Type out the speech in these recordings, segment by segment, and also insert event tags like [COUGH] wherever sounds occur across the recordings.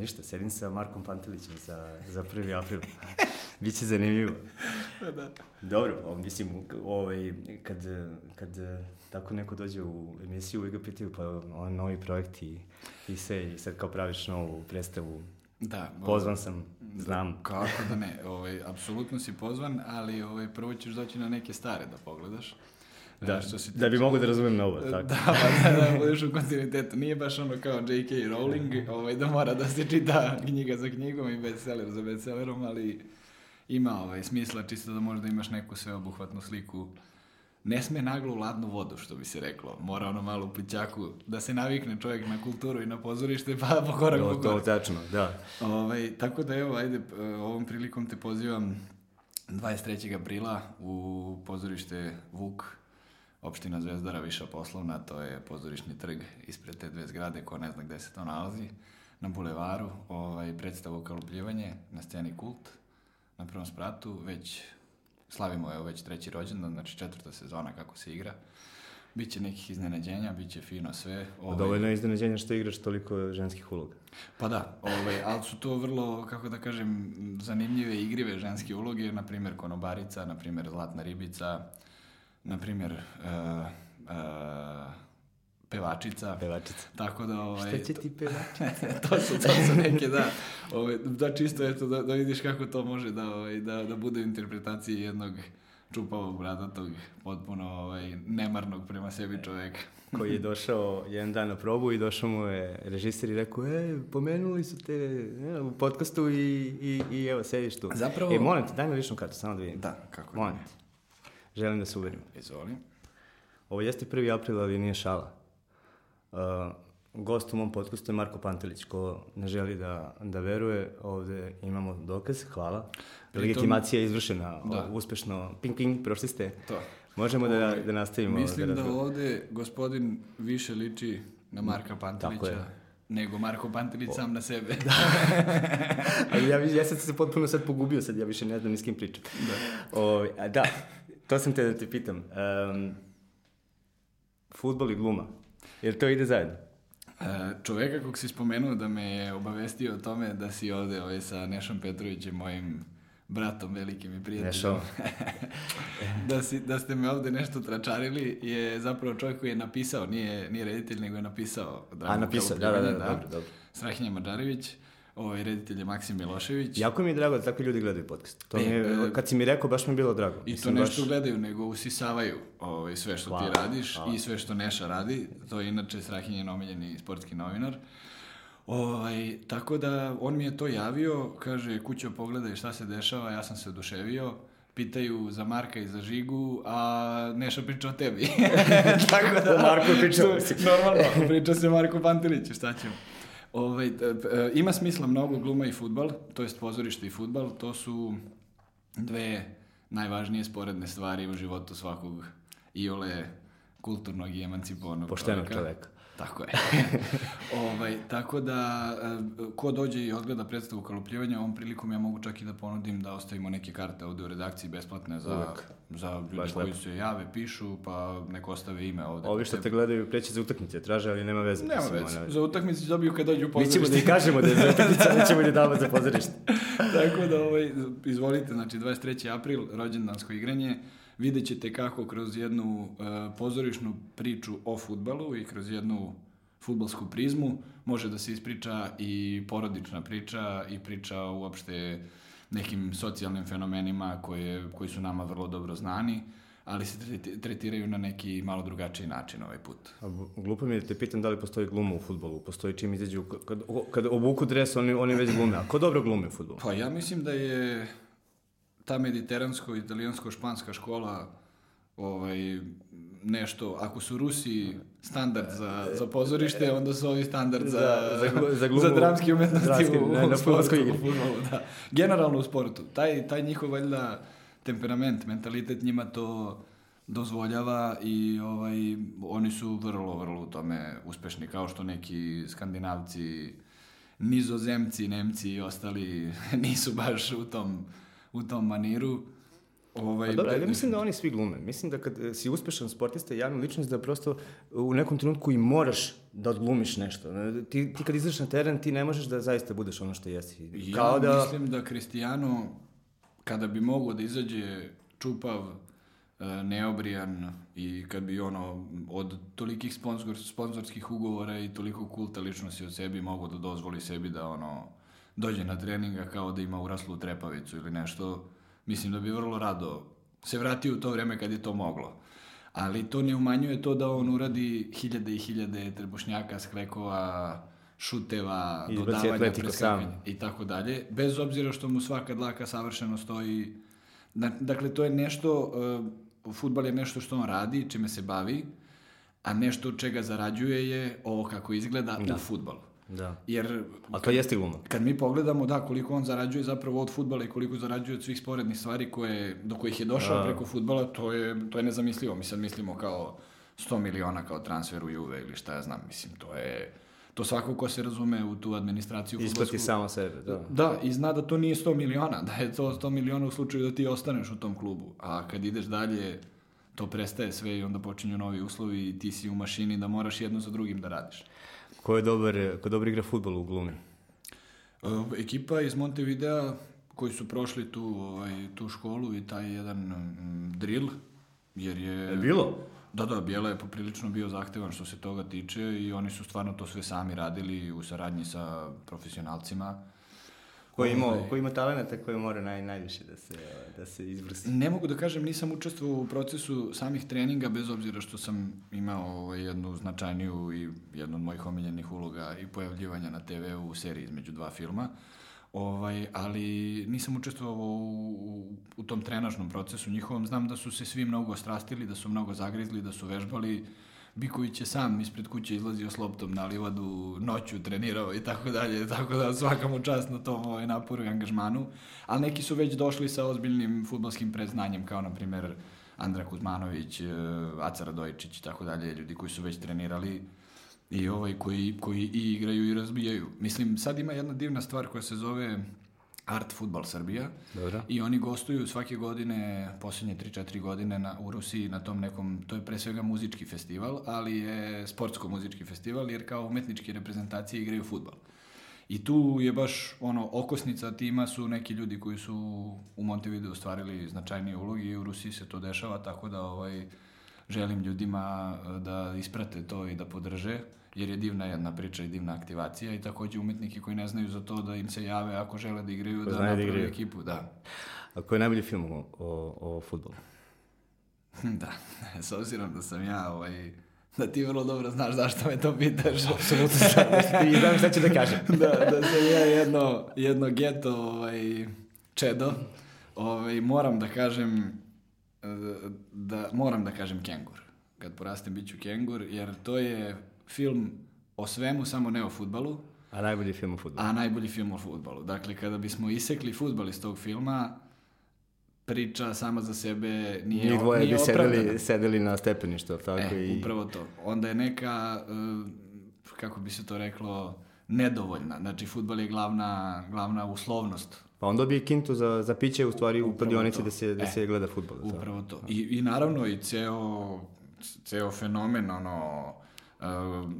Ništa, sedim sa Markom Pantelićem za, za 1. april. [LAUGHS] Biće zanimljivo. Da, da. Dobro, o, mislim, ovaj, kad, kad tako neko dođe u emisiju i ga pitaju pa on novi projekt i, i sve, i sad kao praviš novu predstavu, Da, pozvan sam, znam. Kako da ne, ovaj, apsolutno si pozvan, ali ovaj, prvo ćeš doći na neke stare da pogledaš. Da, E, što se da bi mogu da razumem novo, tako. Da, [LAUGHS] pa da, da budeš u kontinuitetu. Nije baš ono kao J.K. Rowling, ovaj, da mora da se čita knjiga za knjigom i bestseller za bestsellerom, ali ima ovaj, smisla čisto da možda imaš neku sveobuhvatnu sliku. Ne sme naglo u ladnu vodu, što bi se reklo. Mora ono malo u plićaku da se navikne čovjek na kulturu i na pozorište, pa po korak To, po to korak. tačno, da. Ovaj, tako da evo, ajde, ovom prilikom te pozivam 23. aprila u pozorište Vuk, opština Zvezdara, Viša poslovna, to je pozorišni trg ispred te dve zgrade, ko ne zna gde se to nalazi, na bulevaru, ovaj, predstavu Okalupljivanje na sceni Kult, na prvom spratu, već slavimo evo već treći rođendan, znači četvrta sezona kako se igra. Biće nekih iznenađenja, biće fino sve. Ovaj, Dovoljno je iznenađenja što igraš toliko ženskih uloga. pa da, ovaj, ali su to vrlo, kako da kažem, zanimljive igrive ženske uloge, na primjer konobarica, na primjer zlatna ribica, na primjer uh, uh, pevačica. Pevačica. Tako da, ovaj, Šta će ti pevačica? [LAUGHS] to su, to su neke, da. [LAUGHS] Ovaj, da čisto, eto, da, da vidiš kako to može da, ovaj, da, da bude u interpretaciji jednog čupavog, bradatog, potpuno ovaj, nemarnog prema sebi čoveka. [LAUGHS] koji je došao jedan dan na probu i došao mu je režiser i rekao, e, pomenuli su te e, u podcastu i, i, i evo, sediš tu. Zapravo- E, molim te, daj mi ličnu kartu, samo da vidim. Da, kako Molim te. Želim da se uverim. Izvoli. Ovo jeste 1. april, ali nije šala. Uh, gost u mom podcastu je Marko Pantelić, ko ne želi da, da veruje, ovde imamo dokaz, hvala. Legitimacija je izvršena, Da. o, uspešno, ping ping, prošli ste. To. Možemo da, Ovaj, da nastavimo. Mislim da razgovaramo. ovde gospodin više liči na Marka Pantelića nego Marko Pantelić sam na sebe. [LAUGHS] Ali ja, ja sam se potpuno sad pogubio, sad ja više ne znam ni s kim pričam. Da. O, a, da, to sam te da te pitam. Um, futbol i gluma, jer to ide zajedno? E, Čoveka kog si spomenuo da me je obavestio o tome da si ovde ovaj, sa Nešom Petrovićem, mojim bratom velikim i prijateljom. [LAUGHS] Da, si, da ste me ovde nešto tračarili je zapravo čovjek koji je napisao, nije, nije reditelj, nego je napisao. Drago A, napisao, da, da, da, dobro, dobro. Strahinja Mađarević, ovaj reditelj je Maksim Milošević. Jako mi je drago da takvi ljudi gledaju podcast. To E, mi je, e, kad si mi rekao, baš mi je bilo drago. I to Mislim, ne baš- što gledaju, nego usisavaju ovaj, sve što Hvala, ti radiš hvala. i sve što Neša radi. To je inače Strahinjen omiljeni sportski novinar. Ovaj, tako da on mi je to javio, kaže kućo pogledaj šta se dešava, ja sam se oduševio, pitaju za Marka i za Žigu, a Neša priča o tebi. [LAUGHS] tako da... Marko je pričao. Normalno, priča se Marko Pantelić, šta ćemo. Ovaj, e, ima smisla mnogo gluma i futbal, to jest pozorište i futbal, to su dve najvažnije sporedne stvari u životu svakog iole kulturnog i emancipovanog Poštenog čoveka. čoveka. Tako je. [LAUGHS] ovaj, tako da, e, ko dođe i odgleda predstavu kalupljivanja, ovom prilikom ja mogu čak i da ponudim da ostavimo neke karte ovde u redakciji besplatne za, Uvek. za ljude Baš koji lepo. se jave, pišu, pa nek ostave ime ovde. Ovi što te gledaju preći za utakmice, traže, ali nema veze. Nema veze, ono- za utakmicu dobiju kad dođu u Mi pozorište. ćemo ti kažemo da je za utakmice, ali ćemo ti davati za pozorište. [LAUGHS] Tako da, ovaj, izvolite, znači 23. april, rođendansko igranje, vidjet ćete kako kroz jednu uh, pozorišnu priču o futbalu i kroz jednu futbalsku prizmu može da se ispriča i porodična priča i priča uopšte nekim socijalnim fenomenima koje, koji su nama vrlo dobro znani, ali se treti- tretiraju na neki malo drugačiji način ovaj put. A glupo mi je da te pitam da li postoji gluma u futbolu. Postoji čim izađu, kad, kad obuku dres, oni, oni već glume. A ko dobro glume u futbolu? Pa ja mislim da je ta mediteransko-italijansko-španska škola ovaj, nešto, ako su Rusi standard za, za pozorište, onda su ovi standard za, Za- za glu- za glumu- za dramske umetnosti dramske, u, na- u na sportu, igri. u fudbalu, da. Generalno u sportu. Taj, taj njihov, valjda, temperament, mentalitet njima to dozvoljava i ovaj, oni su vrlo, vrlo u tome uspešni, kao što neki skandinavci, nizozemci, nemci i ostali [LAUGHS] nisu baš u tom, u tom maniru. Ovaj, Pa dobro, ja mislim da oni svi glume. Mislim da kad e, si uspešan sportista i javna ličnost, da prosto u nekom trenutku i moraš da odglumiš nešto. Ti, ti kad izaš na teren, ti ne možeš da zaista budeš ono što jesi. Ja Kao da... mislim da Cristiano, kada bi mogao da izađe čupav, e, neobrijan i kad bi ono od tolikih sponzor, sponzorskih ugovora i toliko kulta ličnosti od sebi mogao da dozvoli sebi da ono dođe na treninga kao da ima uraslu trepavicu ili nešto, mislim da bi vrlo rado se vratio u to vreme kad je to moglo. Ali to ne umanjuje to da on uradi hiljade i hiljade trbušnjaka, sklekova, šuteva, I dodavanja, preskakanja i tako dalje, bez obzira što mu svaka dlaka savršeno stoji. Dakle, to je nešto, uh, futbal je nešto što on radi, čime se bavi, a nešto od čega zarađuje je ovo kako izgleda da. u futbalu. Da. Jer... A to jeste gluma. Kad mi pogledamo, da, koliko on zarađuje zapravo od futbala i koliko zarađuje od svih sporednih stvari koje, do kojih je došao da. preko futbala, to je, to je nezamislivo. Mi sad mislimo kao 100 miliona kao transfer u Juve ili šta ja znam, mislim, to je... To svako ko se razume u tu administraciju Isplati samo sebe, da. Da, i zna da to nije 100 miliona, da je to 100 miliona u slučaju da ti ostaneš u tom klubu. A kad ideš dalje, to prestaje sve i onda počinju novi uslovi i ti si u mašini da moraš jedno za drugim da radiš. Ko je dobar, ko dobro igra futbol u glumi? Uh, ekipa iz Montevidea koji su prošli tu, ovaj, tu školu i taj jedan mm, drill, jer je... Je bilo? Da, da, Bijela je poprilično bio zahtevan što se toga tiče i oni su stvarno to sve sami radili u saradnji sa profesionalcima. Ko ima, ovaj, ko ima talenata koje mora naj, najviše da se, da se izvrsti? Ne mogu da kažem, nisam učestvovao u procesu samih treninga, bez obzira što sam imao ovaj, jednu značajniju i jednu od mojih omiljenih uloga i pojavljivanja na TV u seriji između dva filma. Ovaj, ali nisam učestvovao u, u, u tom trenažnom procesu njihovom. Znam da su se svi mnogo strastili, da su mnogo zagrizli, da su vežbali, Biković je sam ispred kuće izlazio s loptom na livadu, noću trenirao i tako dalje, tako da svaka mu čast na tom ovaj, naporu i angažmanu. Ali neki su već došli sa ozbiljnim futbolskim predznanjem, kao na primer Andra Kuzmanović, eh, Aca Radojičić i tako dalje, ljudi koji su već trenirali i ovaj koji, koji i igraju i razbijaju. Mislim, sad ima jedna divna stvar koja se zove Art Futbal Srbija. Dobro. I oni gostuju svake godine, posljednje 3-4 godine na, u Rusiji na tom nekom, to je pre svega muzički festival, ali je sportsko-muzički festival jer kao umetničke reprezentacije igraju futbal. I tu je baš ono okosnica tima su neki ljudi koji su u Montevideo ostvarili značajnije uloge i u Rusiji se to dešava, tako da ovaj želim ljudima da isprate to i da podrže jer je divna jedna priča i divna aktivacija i takođe umetniki koji ne znaju za to da im se jave ako žele da igraju, da, da naprave ekipu, da. A koji je najbolji film o, o, o futbolu? [LAUGHS] da, [LAUGHS] s obzirom da sam ja ovaj, da ti vrlo dobro znaš zašto me to pitaš. Apsolutno znam, [LAUGHS] i znam šta ću da kažem. da, da sam ja jedno, jedno geto ovaj, čedo. Ovaj, moram da kažem da, moram da kažem kengur. Kad porastem bit ću kengur, jer to je film o svemu, samo ne o futbalu. A najbolji film o futbalu. A najbolji film o futbalu. Dakle, kada bismo isekli futbal iz tog filma, priča sama za sebe nije Njih dvoje nije bi sedeli, sedeli na stepeništu, tako e, i... upravo to. Onda je neka, uh, kako bi se to reklo, nedovoljna. Znači, futbal je glavna, glavna uslovnost. Pa on dobije kintu za, za piće u stvari u pradionici da se, da e, se gleda futbol. Upravo to. I, I naravno i ceo, ceo fenomen, ono,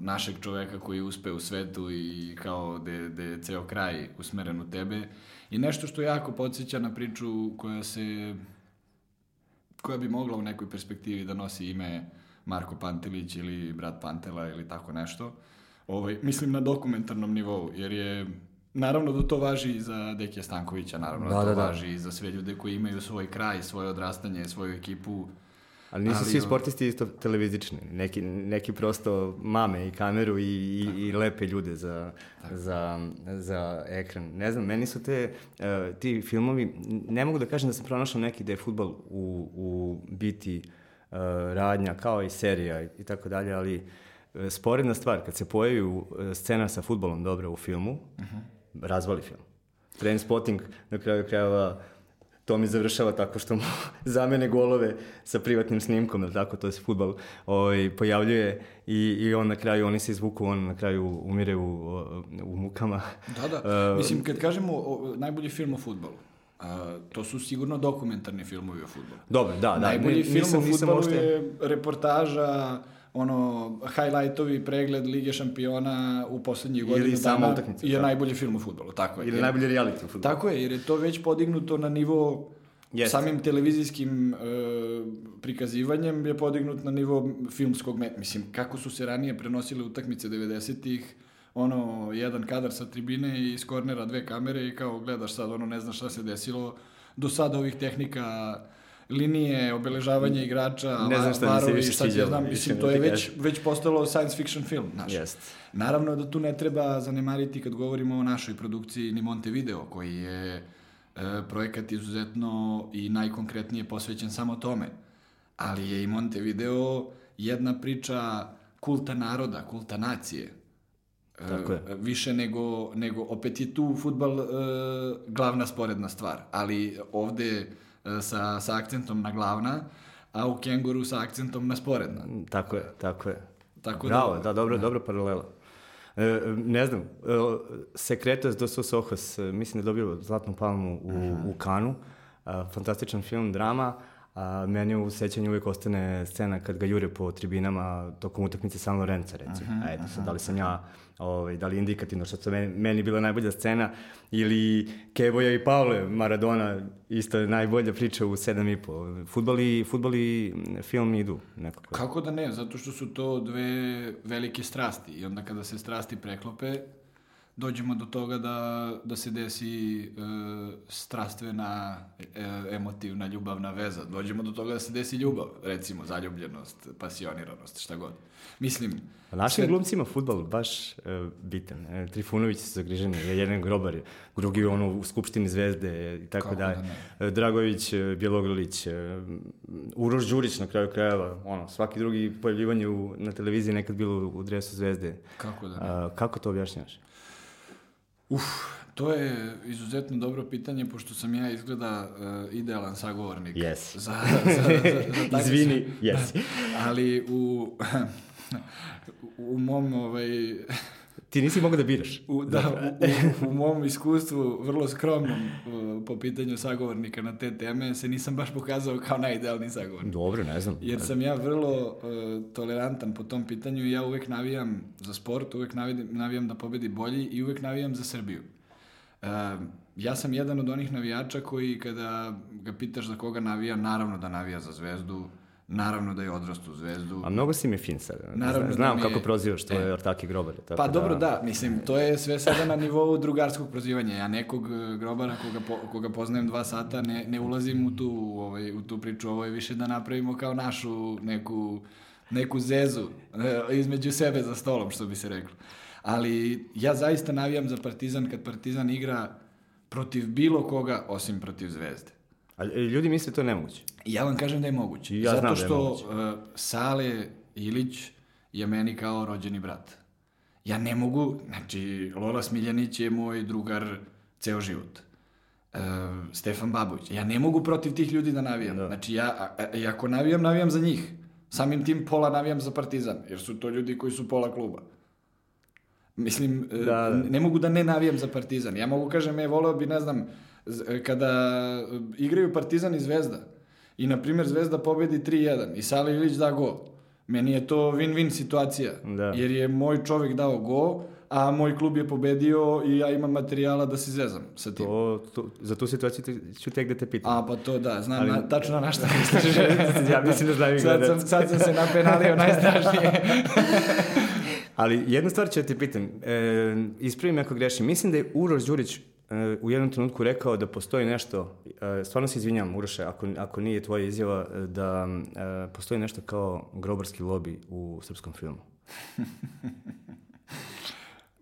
našeg čoveka koji uspe u svetu i kao da je ceo kraj usmeren u tebe. I nešto što jako podsjeća na priču koja se koja bi mogla u nekoj perspektivi da nosi ime Marko Pantelić ili brat Pantela ili tako nešto. Ovaj, mislim na dokumentarnom nivou, jer je Naravno da to važi i za Dekija Stankovića, naravno da, da to da, da. važi i za sve ljude koji imaju svoj kraj, svoje odrastanje, svoju ekipu, Ali nisu ali, svi sportisti isto televizični. Neki, neki prosto mame i kameru i, i, i lepe ljude za, za, za ekran. Ne znam, meni su te, uh, ti filmovi, ne mogu da kažem da sam pronašao neki da je futbol u, u biti uh, radnja, kao i serija i tako dalje, ali uh, sporedna stvar, kad se pojavi scena sa futbolom dobro u filmu, uh mhm. -huh. Razvali film. Trainspotting na kraju krajeva to mi završava tako što mu [LAUGHS] zamene golove sa privatnim snimkom, ili tako, to je futbal, ovaj, pojavljuje i, i on na kraju, oni se izvuku, on na kraju umire u, u mukama. Da, da. Uh, [LAUGHS] Mislim, kad kažemo o, najbolji film o futbalu, Uh, to su sigurno dokumentarni filmovi o futbolu. Dobro, da, da. Najbolji film nisam, o futbolu je reportaža ono, highlightovi, pregled Lige šampiona u poslednjih Ili godinu sama dana utakmica, je da. najbolji film u futbolu, tako je. Ili Jer- najbolji reality u futbolu. Tako je, jer je to već podignuto na nivo Jeste. samim televizijskim e, prikazivanjem je podignut na nivo filmskog met. Mislim, kako su se ranije prenosile utakmice 90-ih, ono, jedan kadar sa tribine i iz kornera dve kamere i kao gledaš sad, ono, ne znaš šta se desilo. Do sada ovih tehnika linije, obeležavanje igrača, Ne znam šta mi se varovi, više sviđalo, znam, mislim, to je već, već postalo science fiction film, znaš. Jest. Naravno da tu ne treba zanemariti kad govorimo o našoj produkciji ni Montevideo, koji je e, projekat izuzetno i najkonkretnije posvećen samo tome. Ali je i Montevideo jedna priča kulta naroda, kulta nacije. E, Tako je. Više nego, nego opet je tu futbal e, glavna sporedna stvar, ali ovde sa, sa akcentom na glavna, a u Kenguru sa akcentom na sporedna. Tako je, tako je. Tako Bravo, da- da, dobro, dobro paralela. E, ne znam, e, Secretos dos sus ojos, e, mislim da je dobio Zlatnu palmu u, u Kanu. A, fantastičan film, drama. A meni u sećanju uvijek ostane scena kad ga jure po tribinama tokom utakmice San Lorenza, recimo. A eto sad, da li sam ja, ovaj, da li je indikativno što su meni, meni bila najbolja scena, ili Kevoja i Pavle Maradona, isto je najbolja priča u sedam i po. Futbol i, futbol i film idu nekako. Kako da ne, zato što su to dve velike strasti i onda kada se strasti preklope, dođemo do toga da, da se desi e, strastvena, e, emotivna, ljubavna veza. Dođemo do toga da se desi ljubav, recimo, zaljubljenost, pasioniranost, šta god. Mislim, A Našim glumcima futbol baš e, bitan. E, Trifunović se zagriženi, je jedan grobar, drugi ono u Skupštini zvezde i tako dalje. da. E, Dragović, e, Bjelogrlić, e, Uroš Đurić na kraju krajeva, ono, svaki drugi pojavljivanje u, na televiziji nekad bilo u, dresu zvezde. kako da ne. A, kako to objašnjavaš? Uf, to je izuzetno dobro pitanje, pošto sam ja izgleda e, idealan sagovornik. Yes. [LAUGHS] Za, za, za, za Izvini, sve- jesi. Ali u, [LAUGHS] u mom ovaj, Ti nisi mogao da biraš. u, da, u, u, u mom iskustvu vrlo skromnom po pitanju sagovornika na te teme se nisam baš pokazao kao najidealniji sagovornik. Dobro, ne znam. Jer sam ja vrlo uh, tolerantan po tom pitanju i ja uvek navijam za sport, uvek navijam, navijam da pobedi bolji i uvek navijam za Srbiju. Uh, ja sam jedan od onih navijača koji kada ga pitaš za koga navija, naravno da navija za zvezdu, naravno da je odrastu zvezdu. A mnogo si mi fin sad. Naravno da Znam mi je- kako prozivaš tvoje E. ortake grobare. Tako Pa dobro, da, mislim, to je sve sada na nivou drugarskog prozivanja. Ja nekog e, grobara koga, po, koga poznajem dva sata ne, ne ulazim u tu, ovaj, u tu priču. Ovo je više da napravimo kao našu neku, neku zezu e, između sebe za stolom, što bi se reklo. Ali ja zaista navijam za Partizan kad Partizan igra protiv bilo koga osim protiv Zvezde. A e, ljudi misle to nemoguće. I ja vam kažem da je moguće. Ja Zato da je što uh, Sale Ilić je meni kao rođeni brat. Ja ne mogu, znači Lola Smiljanić je moj drugar ceo život. Uh, Stefan Babović. Ja ne mogu protiv tih ljudi da navijam. Da. Znači ja, a, ako navijam, navijam za njih. Samim tim pola navijam za Partizan, jer su to ljudi koji su pola kluba. Mislim, Da, da. ne mogu da ne navijam za Partizan. Ja mogu kažem, e, voleo bi, ne znam, kada e, igraju Partizan i Zvezda i, na primjer, Zvezda pobedi 3-1 i Sali Ilić da gol. Meni je to win-win situacija. Da. Jer je moj čovjek dao gol, a moj klub je pobedio i ja imam materijala da se zezam sa tim. To, to, za tu situaciju te- ću tek da te pitam. A, pa to da, znam Ali- na, tačno na šta misliš. [LAUGHS] Ja mislim da znam i [LAUGHS] sad, sam, sad sam se napenalio najstrašnije. [LAUGHS] Ali jednu stvar ću da te pitam. E, ispravim ako grešim. Mislim da je Uroš Đurić e, u jednom trenutku rekao da postoji nešto, e, stvarno se izvinjam Uroše, ako, ako nije tvoja izjava, e, da e, postoji nešto kao grobarski lobi u srpskom filmu.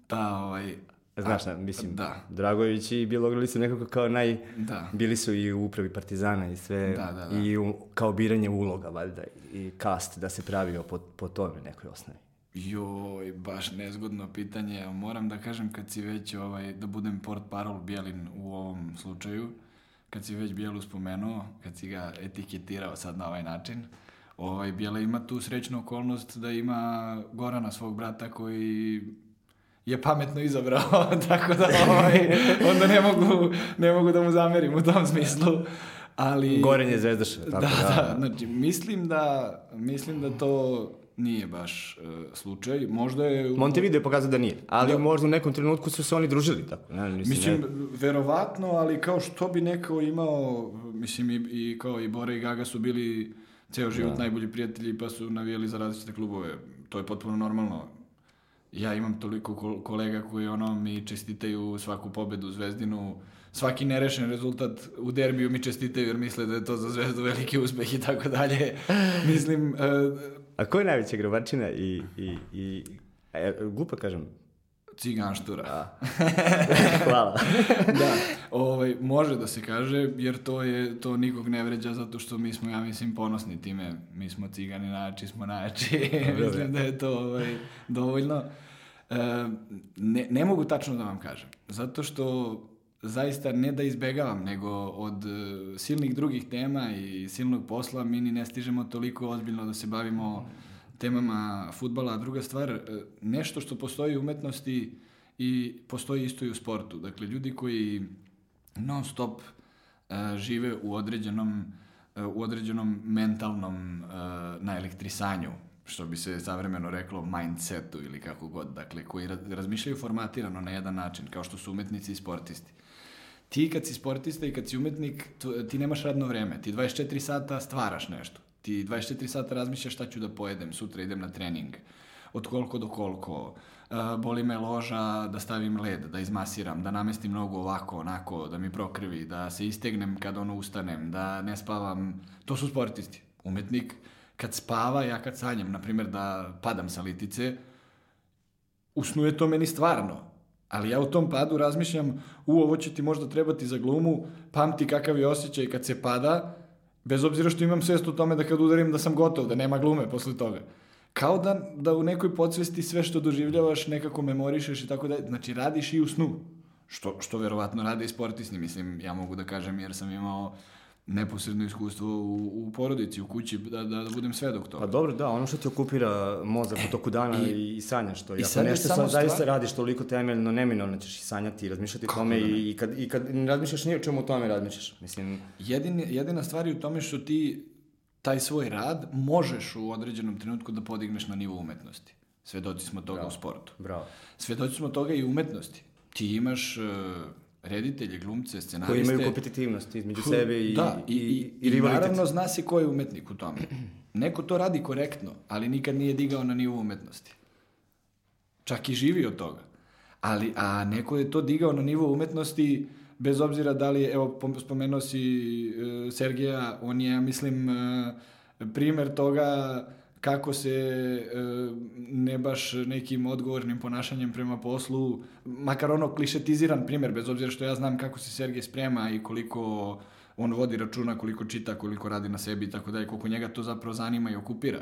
Pa, [LAUGHS] ovaj, Znaš, na, mislim, da. Dragović i Bjelogrli su nekako kao naj... da. Bili su i u upravi Partizana i sve, Da, da, da. i u, kao biranje uloga, valjda, i kast da se pravio po, po tome nekoj osnovi. Joj, baš nezgodno pitanje. Moram da kažem kad si već, ovaj, da budem port parol Bjelin u ovom slučaju, kad si već Bijelu spomenuo, kad si ga etiketirao sad na ovaj način, ovaj, Bijela ima tu srećnu okolnost da ima Gorana svog brata koji je pametno izabrao, [LAUGHS] tako da ovaj, onda ne mogu, ne mogu da mu zamerim u tom smislu. Ali... Goren je zvezdaš, tako da, da. da, znači mislim da, mislim da to nije baš e, slučaj. Možda je... u- Montevideo je pokazao da nije, ali Da. možda u nekom trenutku su se oni družili tako. Ne, mislim, Mislim, ne- verovatno, ali kao što bi neko imao, mislim, i, i kao i Bora i Gaga su bili ceo život najbolji prijatelji pa su navijali za različite klubove. To je potpuno normalno. Ja imam toliko kol- kolega koji ono mi čestitaju svaku pobedu Zvezdinu, svaki nerešen rezultat u derbiju mi čestitaju jer misle da je to za Zvezdu veliki uspeh i tako dalje. [LAUGHS] Mislim, e, A ko je najveća grobačina i... i, i e, glupo kažem. ciganštura. [LAUGHS] Hvala. da, ovaj, može da se kaže, jer to je, to nikog ne vređa zato što mi smo, ja mislim, ponosni time. Mi smo cigani najjači, smo najjači. [LAUGHS] mislim da je to ovaj, dovoljno. E, ne, ne mogu tačno da vam kažem, zato što zaista ne da izbegavam, nego od e, silnih drugih tema i silnog posla mi ni ne stižemo toliko ozbiljno da se bavimo temama futbala. A druga stvar, e, nešto što postoji u umetnosti i postoji isto i u sportu. Dakle, ljudi koji non stop e, žive u određenom u određenom mentalnom e, naelektrisanju, što bi se savremeno reklo mindsetu ili kako god, dakle, koji ra- razmišljaju formatirano na jedan način, kao što su umetnici i sportisti. Ti kad si sportista i kad si umetnik, tu- ti nemaš radno vreme. Ti 24 sata stvaraš nešto. Ti 24 sata razmišljaš šta ću da pojedem, sutra idem na trening. Od koliko do koliko. Uh, boli me loža da stavim led, da izmasiram, da namestim nogu ovako, onako, da mi prokrvi, da se istegnem kad ono ustanem, da ne spavam. To su sportisti. Umetnik, kad spava, ja kad sanjam, na primjer, da padam sa litice, usnuje to meni stvarno. Ali ja u tom padu razmišljam, u, ovo će ti možda trebati za glumu, pamti kakav je osjećaj kad se pada, bez obzira što imam svest u tome da kad udarim da sam gotov, da nema glume posle toga. Kao da, da u nekoj podsvesti sve što doživljavaš nekako memorišeš i tako da, znači radiš i u snu. Što, što verovatno rade i sportisti, mislim, ja mogu da kažem jer sam imao neposredno iskustvo u, u porodici, u kući, da, da, da budem svedok toga. Pa dobro, da, ono što ti okupira mozak u toku dana I- i, sanjaš to. I, i ako nešto samo sad zaista stvar- radiš toliko temeljno, neminovno ćeš i sanjati i razmišljati o tome da ne? i, i, kad, i kad ne razmišljaš ni o čemu o tome razmišljaš. Mislim, Jedini, jedina stvar je u tome što ti taj svoj rad možeš u određenom trenutku da podigneš na nivo umetnosti. Svedoci smo toga u sportu. bravo. Svedoci smo toga i u umetnosti. Ti imaš uh, reditelje, glumce, Koji scenariste. imaju kompetitivnost između Hu- sebe i, da, i, i, i, i, rivalitet. naravno zna se ko je umetnik u tome. Neko to radi korektno, ali nikad nije digao na nivo umetnosti. Čak i živi od toga. Ali, a neko je to digao na nivo umetnosti bez obzira da li evo, pom- spomenuo si e, Sergeja, on je, ja mislim, e, primer toga kako se e, ne baš nekim odgovornim ponašanjem prema poslu, makar ono klišetiziran primer, bez obzira što ja znam kako se Sergej sprema i koliko on vodi računa, koliko čita, koliko radi na sebi i tako dalje, koliko njega to zapravo zanima i okupira.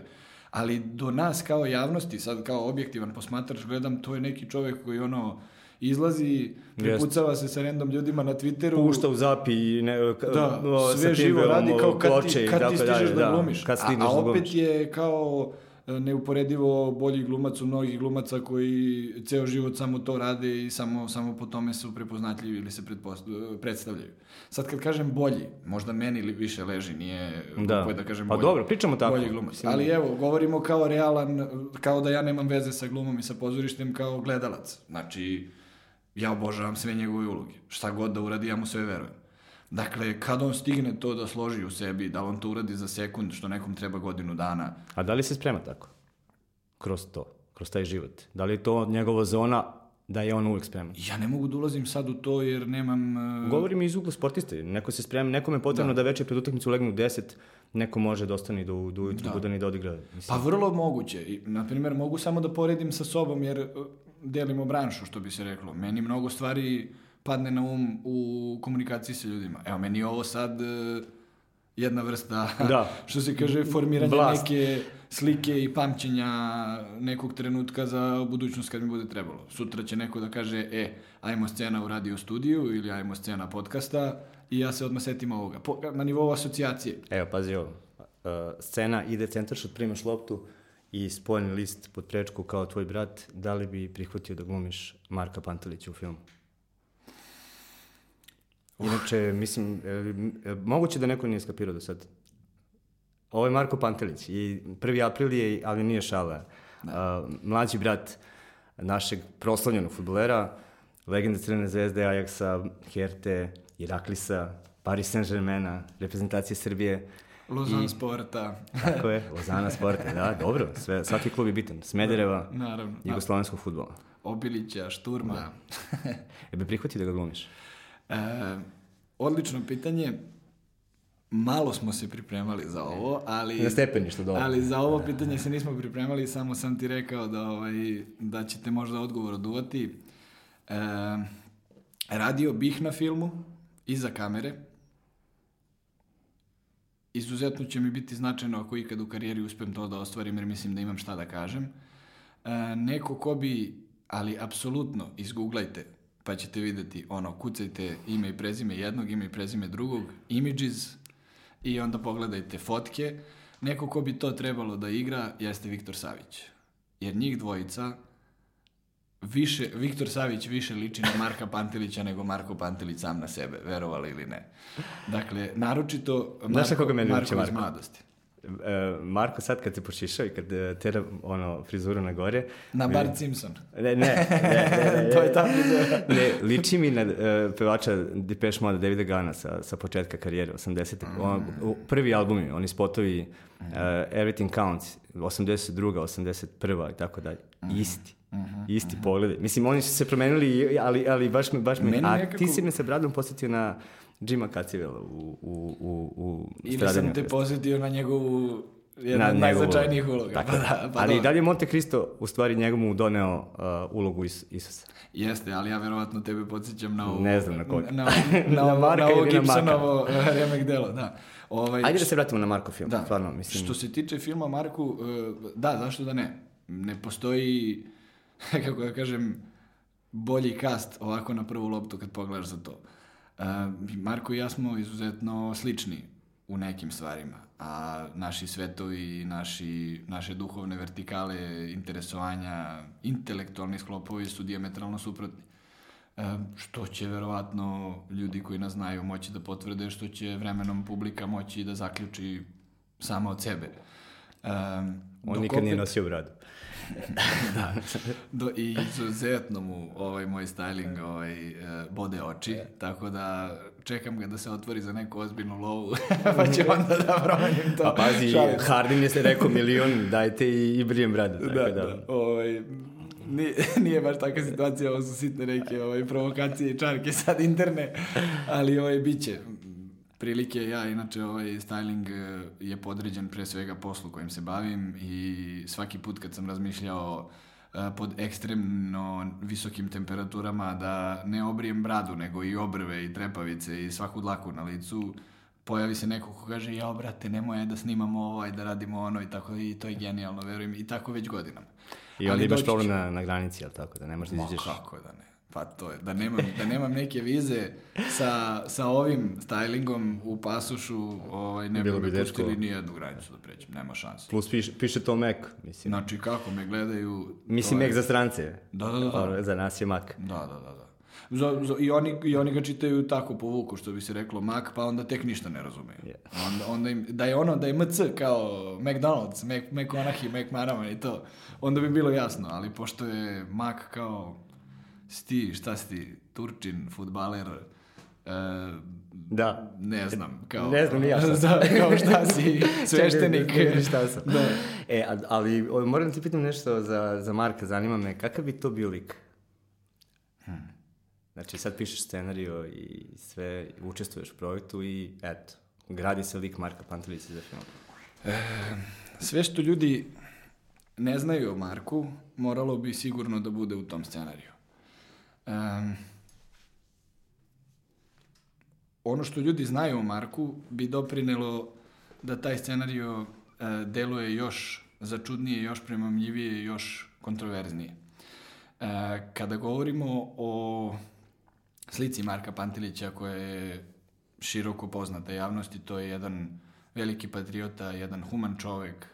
Ali do nas kao javnosti, sad kao objektivan posmatrač gledam, to je neki čovjek koji ono izlazi, prepucava se sa random ljudima na Twitteru. Pušta u zapi i ne, ka- Da, o, sve živo radi kao kad ploče ti, kad ti stižeš dalje, da glumiš. Kad a, stigneš a da opet je kao e, neuporedivo bolji glumac u mnogih glumaca koji ceo život samo to rade i samo, samo po tome su prepoznatljivi ili se pretpost- predstavljaju. Sad kad kažem bolji, možda meni li više leži, nije Da. da kažem Pa bolji. dobro, pričamo tako. Bolji glumac. Ali evo, govorimo kao realan, kao da ja nemam veze sa glumom i sa pozorištem kao gledalac. Znači, ja obožavam sve njegove uloge. Šta god da uradi, ja mu sve verujem. Dakle, kad on stigne to da složi u sebi, da on to uradi za sekund, što nekom treba godinu dana, A da li se sprema tako? Kroz to, kroz taj život. Da li je to njegova zona da je on uvek spreman? ja ne mogu da ulazim sad u to jer nemam... e, Govorim iz ugla sportiste. Neko se sprema, nekome je potrebno da, veče pred utakmicu legne u 10, neko može da ostane do, do ujutru Da. budan i da odigra. Mislim, Pa vrlo moguće. I, na primjer, mogu samo da poredim sa sobom jer e, delimo branšu, što bi se reklo. Meni mnogo stvari padne na um u komunikaciji sa ljudima. Evo, meni je ovo sad e, jedna vrsta, [LAUGHS] Da. što se kaže, formiranja Vlast. neke slike i pamćenja nekog trenutka za budućnost kad mi bude trebalo. Sutra će neko da kaže, e, ajmo scena u radio studiju ili ajmo scena podcasta i ja se odmah setim ovoga. Po, na nivou asocijacije. Evo, pazi ovo. Uh, scena ide centaršut, primaš loptu i spoljni list pod prečku kao tvoj brat, da li bi prihvatio da glumiš Marka Pantelića u filmu? Inače, mislim, e, e, moguće da neko nije skapirao do sad. ovo je Marko Pantelić i 1. april je, ali nije šala. Uh, mlađi brat našeg proslavljenog futbolera, legenda Crvene zvezde, Ajaxa, Herte, Iraklisa, Paris Saint-Germaina, reprezentacije Srbije. Lozan I- sporta. Tako je, [LAUGHS] Lozana Sporta, da, dobro, sve, svaki klub je bitan. Smedereva, Naravno. jugoslovenskog futbola. Obilića, Šturma. [LAUGHS] E bi prihvatio da ga glumiš? E, odlično pitanje. Malo smo se pripremali za ovo, ali... Na stepeništu dole. Ali za ovo pitanje se nismo pripremali, samo sam ti rekao da, ovaj, da ćete možda odgovor oduvati. E, radio bih na filmu, iza kamere. Izuzetno će mi biti značajno ako ikad u karijeri uspem to da ostvarim, jer mislim da imam šta da kažem. E, neko ko bi, ali apsolutno, izgooglajte, pa ćete videti, ono, kucajte ime i prezime jednog, ime i prezime drugog, images, i onda pogledajte fotke. Neko ko bi to trebalo da igra jeste Viktor Savić. Jer njih dvojica više, Viktor Savić više liči na Marka Pantelića nego Marko Pantelić sam na sebe, verovali ili ne. Dakle, naročito Znaš Marko, koga meni Marko liči iz Marko? mladosti. E, Marko sad kad se pošišao i kad e, tera ono, frizuru na gore... Na mi- Bart Simpson. Ne, ne, ne, ne, ne, [LAUGHS] To je ta frizura. ne, liči mi na uh, pevača Depeche Mode, Davida Gana sa, sa početka karijere, 80. On, u- prvi albumi, oni spotovi uh, Everything Counts, 82. 81. i tako dalje. Isti. Isti pogledi. Mislim, oni su se promenili, ali, ali baš mi, baš mi... Meni a nekako- ti si me sa bradom posjetio na Jima Cacivela u, u, u, u Ili sam te Krista. posjetio na njegovu jednu Na od najznačajnijih uloga. Tako, Pa je. da, pa ali dobro. dalje Monte Cristo u stvari njegov mu doneo uh, ulogu Is Isusa. Jeste, ali ja verovatno tebe podsjećam na ovo... Ne znam na koga. Na, na, [LAUGHS] Na Marka na ovo? Gibsonovo [LAUGHS] remek delo, da. Ovaj, Ajde da se vratimo na Marko film. Da, Stvarno, mislim. što se tiče filma Marku, eh, da, zašto da ne? Ne postoji, [LAUGHS] kako da kažem, bolji kast ovako na prvu loptu kad pogledaš za to. Eh, Marko i ja smo izuzetno slični u nekim stvarima, a naši svetovi, naši, naše duhovne vertikale, interesovanja, intelektualni sklopovi su diametralno suprotni. E, što će verovatno ljudi koji nas znaju moći da potvrde, što će vremenom publika moći da zaključi samo od sebe. E, On nikad nije opet- nosio bradu. [LAUGHS] da. Do, I izuzetno mu ovaj moj styling ovaj, e, bode oči, tako da čekam ga da se otvori za neku ozbiljnu lovu, [LAUGHS] pa ću onda da promenim to. Pa pazi, Šalim. Hardin je se rekao milion, dajte i, i brijem bradu. Tako Da, da, da. Ovaj, nije, [LAUGHS] nije baš takva situacija, ovo su sitne neke ovaj, provokacije i čarke sad interne, ali ovaj, bit će. Prilike ja, inače ovaj styling eh, je podređen pre svega poslu kojim se bavim i svaki put kad sam razmišljao eh, pod ekstremno visokim temperaturama da ne obrijem bradu, nego i obrve i trepavice i svaku dlaku na licu, pojavi se neko ko kaže, ja brate, nemoj da snimamo ovo i da radimo ono i tako, i to je genijalno, verujem, i tako već godinama. I onda Ali imaš problem na, na granici, jel tako? Da ne možeš da Ma izađeš. kako da ne? Pa to je, da nemam, da nemam neke vize sa, sa ovim stylingom u pasušu, ovaj, ne bi Bilo me bi teško. pustili ni jednu granicu da pređem, nema šanse. Plus piše, piše to Mac, mislim. Znači, kako me gledaju... mislim to je- Mac za strance. Da, da, da, da. Za nas je Mac. Da, da, da, da. Za, za, i, oni, I oni ga čitaju tako po vuku, što bi se reklo Mac, pa onda tek ništa ne razumeju. Onda, onda im, da je ono, da je MC kao McDonald's, Mac, McConaughey, McManaman i to, onda bi bilo jasno, ali pošto je Mac kao sti, šta si ti, Turčin, futbaler, e, Da. ne znam, kao... Ne znam ja [LAUGHS] sam. Da, kao šta si, [LAUGHS] sveštenik. Ne šta sam. Da. E, ali moram ti pitam nešto za, za Marka, zanima me, kakav bi to bio lik? Znači, sad pišeš scenariju i sve, učestvuješ u projektu i eto, gradi se lik Marka Pantelića za film. Sve što ljudi ne znaju o Marku, moralo bi sigurno da bude u tom scenariju. Em, ono što ljudi znaju o Marku bi doprinelo da taj scenariju e, deluje još začudnije, još premamljivije, još kontroverznije. E, kada govorimo o slici Marka Pantelića koja je široko poznata javnosti, to je jedan veliki patriota, jedan human čovek,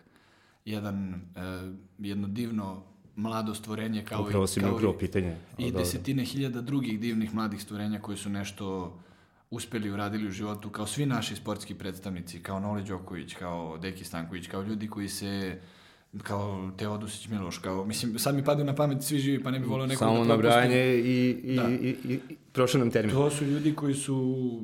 jedan, e, jedno divno mlado stvorenje kao Upravo i, si mi kao upravo i, pitanje. i dobro. desetine hiljada drugih divnih mladih stvorenja koji su nešto uspeli uradili u životu, kao svi naši sportski predstavnici, kao Nole Đoković, kao Deki Stanković, kao ljudi koji se kao Teodosić Miloš, kao, mislim, sad mi padaju na pamet svi živi, pa ne bi volio nekog Samo da nabrajanje i, i, Da. i, i, i prošao nam termin. To su ljudi koji su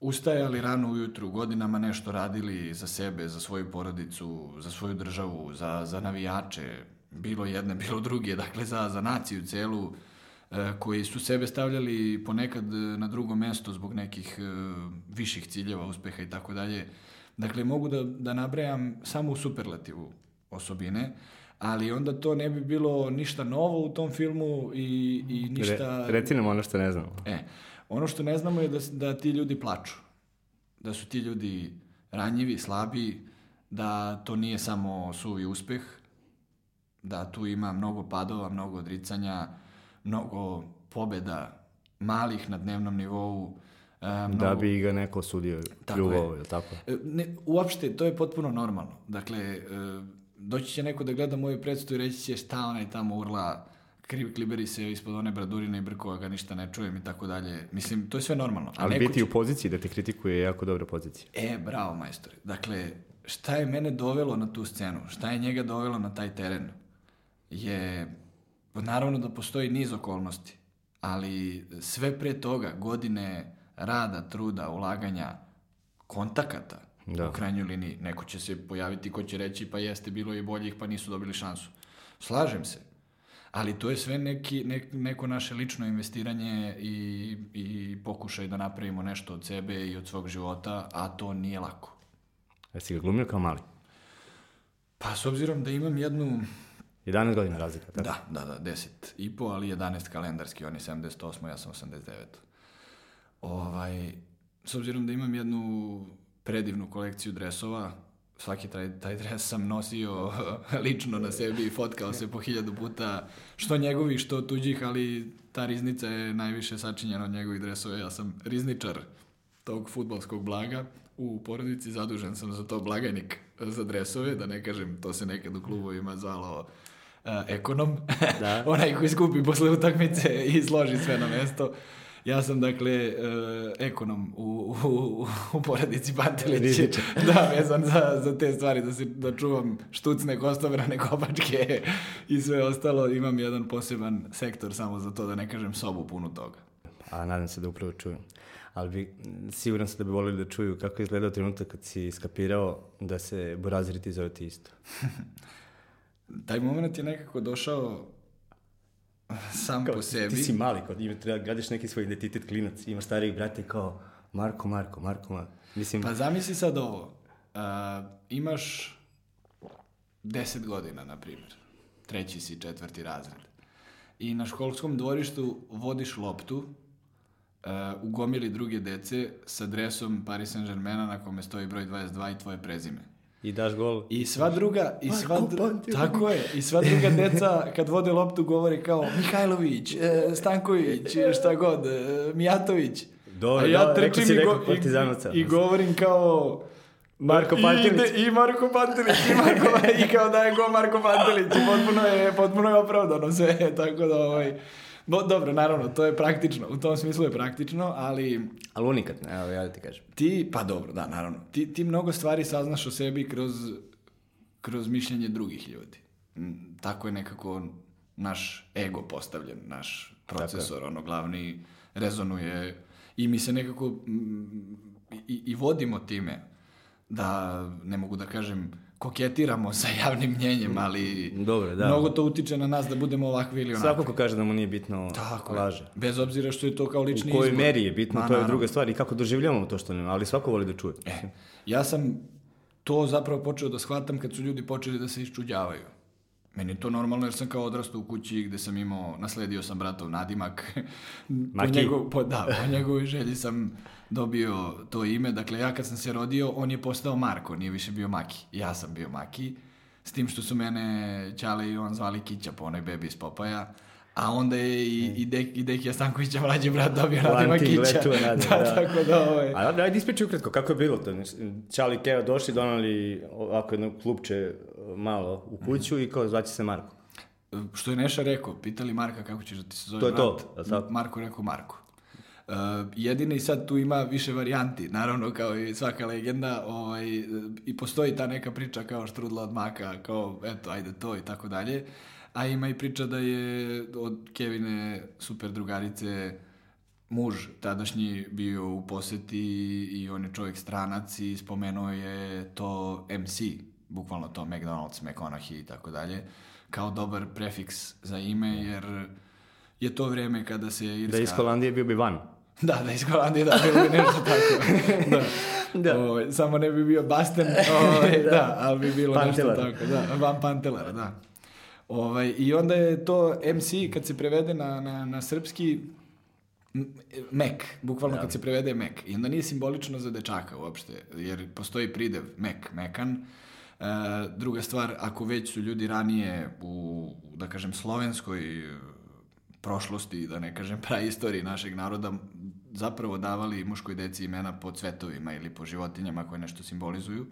ustajali rano ujutru, godinama nešto radili za sebe, za svoju porodicu, za svoju državu, za, za navijače, bilo jedne, [LAUGHS] bilo druge, dakle za, za naciju celu, e, koji su sebe stavljali ponekad e, na drugo mesto zbog nekih e, viših ciljeva, uspeha i tako dalje. Dakle, mogu da, da nabrajam samo u superlativu osobine, ali onda to ne bi bilo ništa novo u tom filmu i, i ništa... Re, reci nam ono što ne znamo. E, ono što ne znamo je da, da ti ljudi plaču. Da su ti ljudi ranjivi, slabi, da to nije samo suvi uspeh, da tu ima mnogo padova, mnogo odricanja, mnogo pobeda malih na dnevnom nivou. e, mnogo... Da bi ga neko osudio, Tako pljuvao, je. tako? E, Ne, uopšte, to je potpuno normalno. Dakle, e, doći će neko da gleda moju predstavu i reći će šta onaj tamo urla, krivi kliberi se ispod one bradurine i brkova ga ništa ne čujem i tako dalje. Mislim, to je sve normalno. A Ali biti će- u poziciji da te kritikuje je jako dobra pozicija. E, bravo, majstore. Dakle, šta je mene dovelo na tu scenu? Šta je njega dovelo na taj teren? Je, naravno da postoji niz okolnosti, ali sve pre toga, godine rada, truda, ulaganja, kontakata, Da. u krajnjoj liniji, neko će se pojaviti ko će reći pa jeste bilo i boljih pa nisu dobili šansu. Slažem se. Ali to je sve neki, nek- neko naše lično investiranje i, i pokušaj da napravimo nešto od sebe i od svog života, a to nije lako. Jesi ga glumio kao mali? Pa s obzirom da imam jednu, 11 godina razlika, tako? da, da, da, 10 i po, ali 11 kalendarski, on je 78, ja sam 89. Ovaj, s obzirom da imam jednu predivnu kolekciju dresova, svaki taj, taj dres sam nosio [LAUGHS] lično na sebi i fotkao se po hiljadu puta, što njegovih, što tuđih, ali ta riznica je najviše sačinjena od njegovih dresova. Ja sam rizničar tog futbolskog blaga. U porodici zadužen sam za to blagajnik za dresove, da ne kažem, to se nekad u klubovima zvalo ekonom. Da. [LAUGHS] Onaj koji skupi posle utakmice i složi sve na mesto. Ja sam, dakle, e, ekonom u, u, u porodici Pantelić. Rizničar. [LAUGHS] da, vezan za, za te stvari, da, se, da čuvam štucne, kostobrane, [LAUGHS] kopačke i sve ostalo. Imam jedan poseban sektor samo za to, da ne kažem sobu punu toga. A nadam se da upravo čuju. Ali bi, siguran sam da bi volili da čuju kako je izgledao trenutak kad si skapirao da se Buraziri ti zove ti isto. Taj moment je nekako došao sam po sebi. Ti si mali, ima, treba gradiš neki svoj identitet klinac, imaš starijih brata i kao Marko, Marko, Marko, Marko. Mislim, Pa zamisli sad ovo. A, imaš 10 godina, na primjer. Treći si, četvrti razred. I na školskom dvorištu vodiš loptu a, u gomili druge dece sa dresom Paris Saint-Germaina na kome stoji broj 22 i tvoje prezime. I daš gol. I sva druga, i sva Marko dru- tako je, i sva druga deca kad vode loptu govori kao Mihajlović, e, Stanković, e, šta god, e, Mijatović. Dobro, A ja trčim si i, go, i, i govorim kao Marko I Pantelić. ide- I, Marko Pantelić, i, Marko, [LAUGHS] i kao da je go Marko Pantelić, i potpuno je, potpuno je opravdano sve, [LAUGHS] tako da ovaj, bo, dobro, naravno, to je praktično, u tom smislu je praktično, ali Ali unikatno, evo ja da ti kažem. ti, pa dobro, da, naravno, ti, ti mnogo stvari saznaš o sebi kroz, kroz mišljenje drugih ljudi. Mm, Tako je nekako naš ego postavljen, naš procesor, ono glavni, rezonuje i mi se nekako mm, i, i vodimo time da, ne mogu da kažem, koketiramo sa javnim mnjenjem, ali Dobro, da. mnogo to utiče na nas da budemo ovakvi ili onakvi. Svako ko kaže da mu nije bitno, Tako je. laže. Bez obzira što je to kao U lični kojoj izbor. meri je bitno, Ma, to je naravno. druga stvar i kako doživljavamo to što nema, ali svako voli da čuje. E, ja sam to zapravo počeo da shvatam kad su ljudi počeli da se iščuđavaju. Meni je to normalno jer sam kao odrastao u kući gde sam imao, nasledio sam bratov nadimak. [LAUGHS] po, Maki. njegov, po, da, po njegovoj želji sam dobio to ime. Dakle, ja kad sam se rodio, on je postao Marko, nije više bio Maki. Ja sam bio Maki, s tim što su mene Ćale i on zvali Kića po onoj bebi iz Popaja. A onda je i, i, Dek, i Dekija Stankovića, mlađi brat, dobio Lanting Kića. letuo nadimak, [LAUGHS] da, da. tako da, ovaj, A ajde ispričaj ukratko, kako je bilo to? Čali i Keva došli, donali ovako jedno klupče malo u kuću i kao zvaće se Marko. Što je Neša rekao, pitali Marka kako ćeš da ti se zove To je to, brat. jel tako? Marko rekao Marko. Uh, jedini sad tu ima više varijanti, naravno kao i svaka legenda, ovaj, i postoji ta neka priča kao štrudla od maka, kao eto, ajde to i tako dalje, a ima i priča da je od Kevine super drugarice muž tadašnji bio u poseti i on je čovjek stranac i spomenuo je to MC, bukvalno to McDonald's, McConaughey i tako dalje, kao dobar prefiks za ime, jer je to vreme kada se Irska... Da iz Holandije bio bi van. [LAUGHS] Da, da iz Holandije, da, bilo bi nešto [LAUGHS] tako. da. da. O, ovaj, samo ne bi bio Basten, o, [LAUGHS] ovaj, da. da, ali bi bilo Pantelar. nešto tako. Da, van Pantelara, da. Ovaj, I onda je to MC, kad se prevede na, na, na srpski, Mek, bukvalno da. kad se prevede Mek. I onda nije simbolično za dečaka uopšte, jer postoji pridev Mek, Mekan. E, druga stvar, ako već su ljudi ranije u, da kažem, slovenskoj prošlosti, da ne kažem [LAUGHS] praistoriji našeg naroda, zapravo davali muškoj deci imena po cvetovima ili po životinjama koje nešto simbolizuju,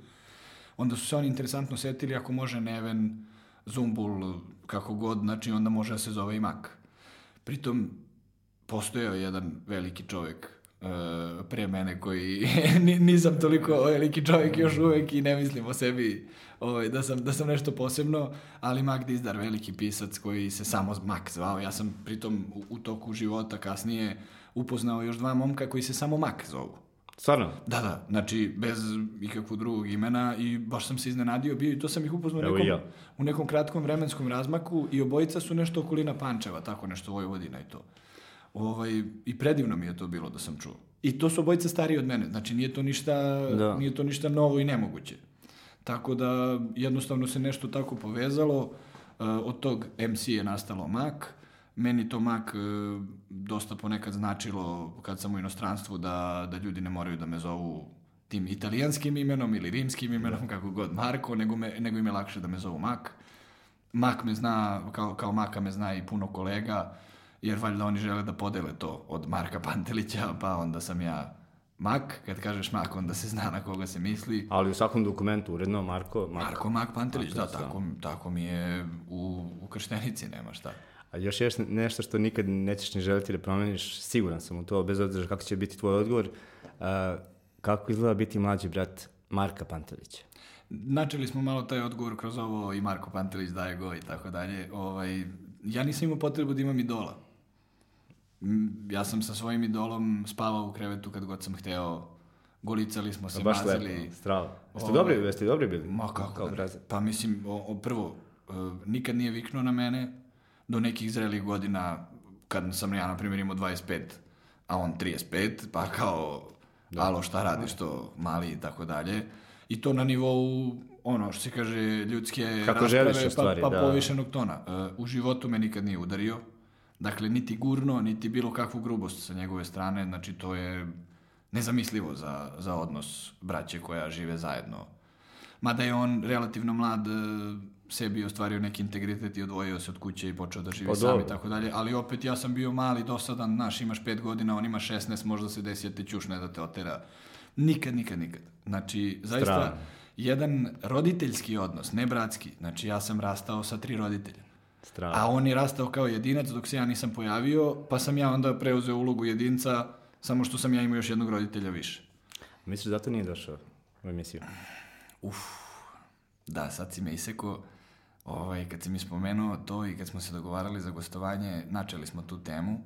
onda su se oni interesantno setili ako može Neven, Zumbul, kako god, znači onda može da se zove i Mak. Pritom, postojao jedan veliki čovek uh, pre mene koji [LAUGHS] nisam toliko veliki čovjek još uvek i ne mislim o sebi ovaj, da, sam, da sam nešto posebno, ali Mac Dizdar, veliki pisac koji se samo Mac zvao. Ja sam pritom u, u toku života kasnije upoznao još dva momka koji se samo Mac zovu. Stvarno? Da, da, znači bez ikakvog drugog imena i baš sam se iznenadio bio i to sam ih upoznao nekom, ja. u nekom kratkom vremenskom razmaku i obojica su nešto okolina Pančeva, tako nešto Vojvodina i to. Ovaj, I predivno mi je to bilo da sam čuo. I to su obojica stariji od mene, znači nije to ništa, da. nije to ništa novo i nemoguće. Tako da jednostavno se nešto tako povezalo, uh, od tog MC je nastalo Mac, meni to Mac uh, dosta ponekad značilo kad sam u inostranstvu da, da ljudi ne moraju da me zovu tim italijanskim imenom ili rimskim imenom, da. kako god, Marko, nego, me, nego im je lakše da me zovu Mac. Mac me zna, kao, kao Maka me zna i puno kolega, jer valjda oni žele da podele to od Marka Pantelića, pa onda sam ja Mak, kad kažeš Mak, onda se zna na koga se misli. Ali u svakom dokumentu uredno Marko... Mak. Marko Mak Pantelić, da, tako, tako mi je u, u krštenici, nema šta. A još je nešto što nikad nećeš ni želiti da promeniš, siguran sam u to, bez obzira kako će biti tvoj odgovor. Uh, kako izgleda biti mlađi brat Marka Pantelića? Načeli smo malo taj odgovor kroz ovo i Marko Pantelić daje go i tako dalje. Ovaj, ja nisam imao potrebu da imam idola ja sam sa svojim idolom spavao u krevetu kad god sam hteo. Golicali smo se, baš mazili. Lepo, strava. Jeste dobri, jeste dobri bili? Ma kako, kao da pa mislim, o, o, prvo, uh, nikad nije viknuo na mene do nekih zrelih godina, kad sam ja, na primjer, imao 25, a on 35, pa kao, da. alo, šta radiš to, mali i tako dalje. I to na nivou, ono, što se kaže, ljudske Kako rasprave, želiš, pa, stvari, pa, pa da. povišenog tona. Uh, u životu me nikad nije udario, Dakle, niti gurno, niti bilo kakvu grubost sa njegove strane, znači to je nezamislivo za, za odnos braće koja žive zajedno. Mada je on relativno mlad, e, sebi ostvario neki integritet i odvojio se od kuće i počeo da živi pa sam i tako dalje, ali opet ja sam bio mali, dosadan, znaš, imaš pet godina, on ima 16, možda se desi da te ćušne da te otera. Nikad, nikad, nikad. Znači, zaista, Strano. jedan roditeljski odnos, ne bratski, znači ja sam rastao sa tri roditelja. Strano. A on je rastao kao jedinac dok se ja nisam pojavio, pa sam ja onda preuzeo ulogu jedinca, samo što sam ja imao još jednog roditelja više. Misliš da zato nije došao u emisiju? Uf, da, sad si me iseko. Ovaj, kad si mi spomenuo to i kad smo se dogovarali za gostovanje, načeli smo tu temu.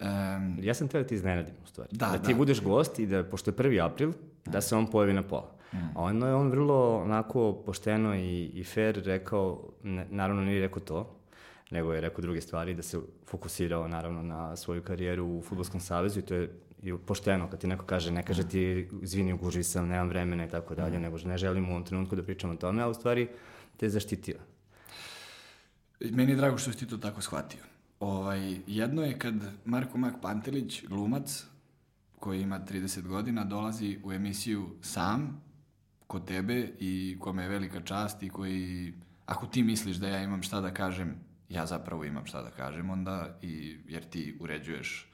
Um, ja sam teo da ti iznenadim, u stvari. Da, da ti da. budeš gost i da, pošto je 1. april, da se on pojavi na pola. Mm. A ono je on vrlo onako pošteno i, i fair rekao, ne, naravno nije rekao to, nego je rekao druge stvari, da se fokusirao naravno na svoju karijeru u Futbolskom savezu i to je i pošteno kad ti neko kaže, ne kaže ti izvini uguži sam, nemam vremena i tako dalje, mm. nego ne želim u ovom trenutku da pričam o tome, a u stvari te zaštitio. Meni je drago što si ti to tako shvatio. Ovaj, jedno je kad Marko Mak Pantelić, glumac, koji ima 30 godina, dolazi u emisiju sam, kod tebe i kome je velika čast i koji, ako ti misliš da ja imam šta da kažem, ja zapravo imam šta da kažem onda, i, jer ti uređuješ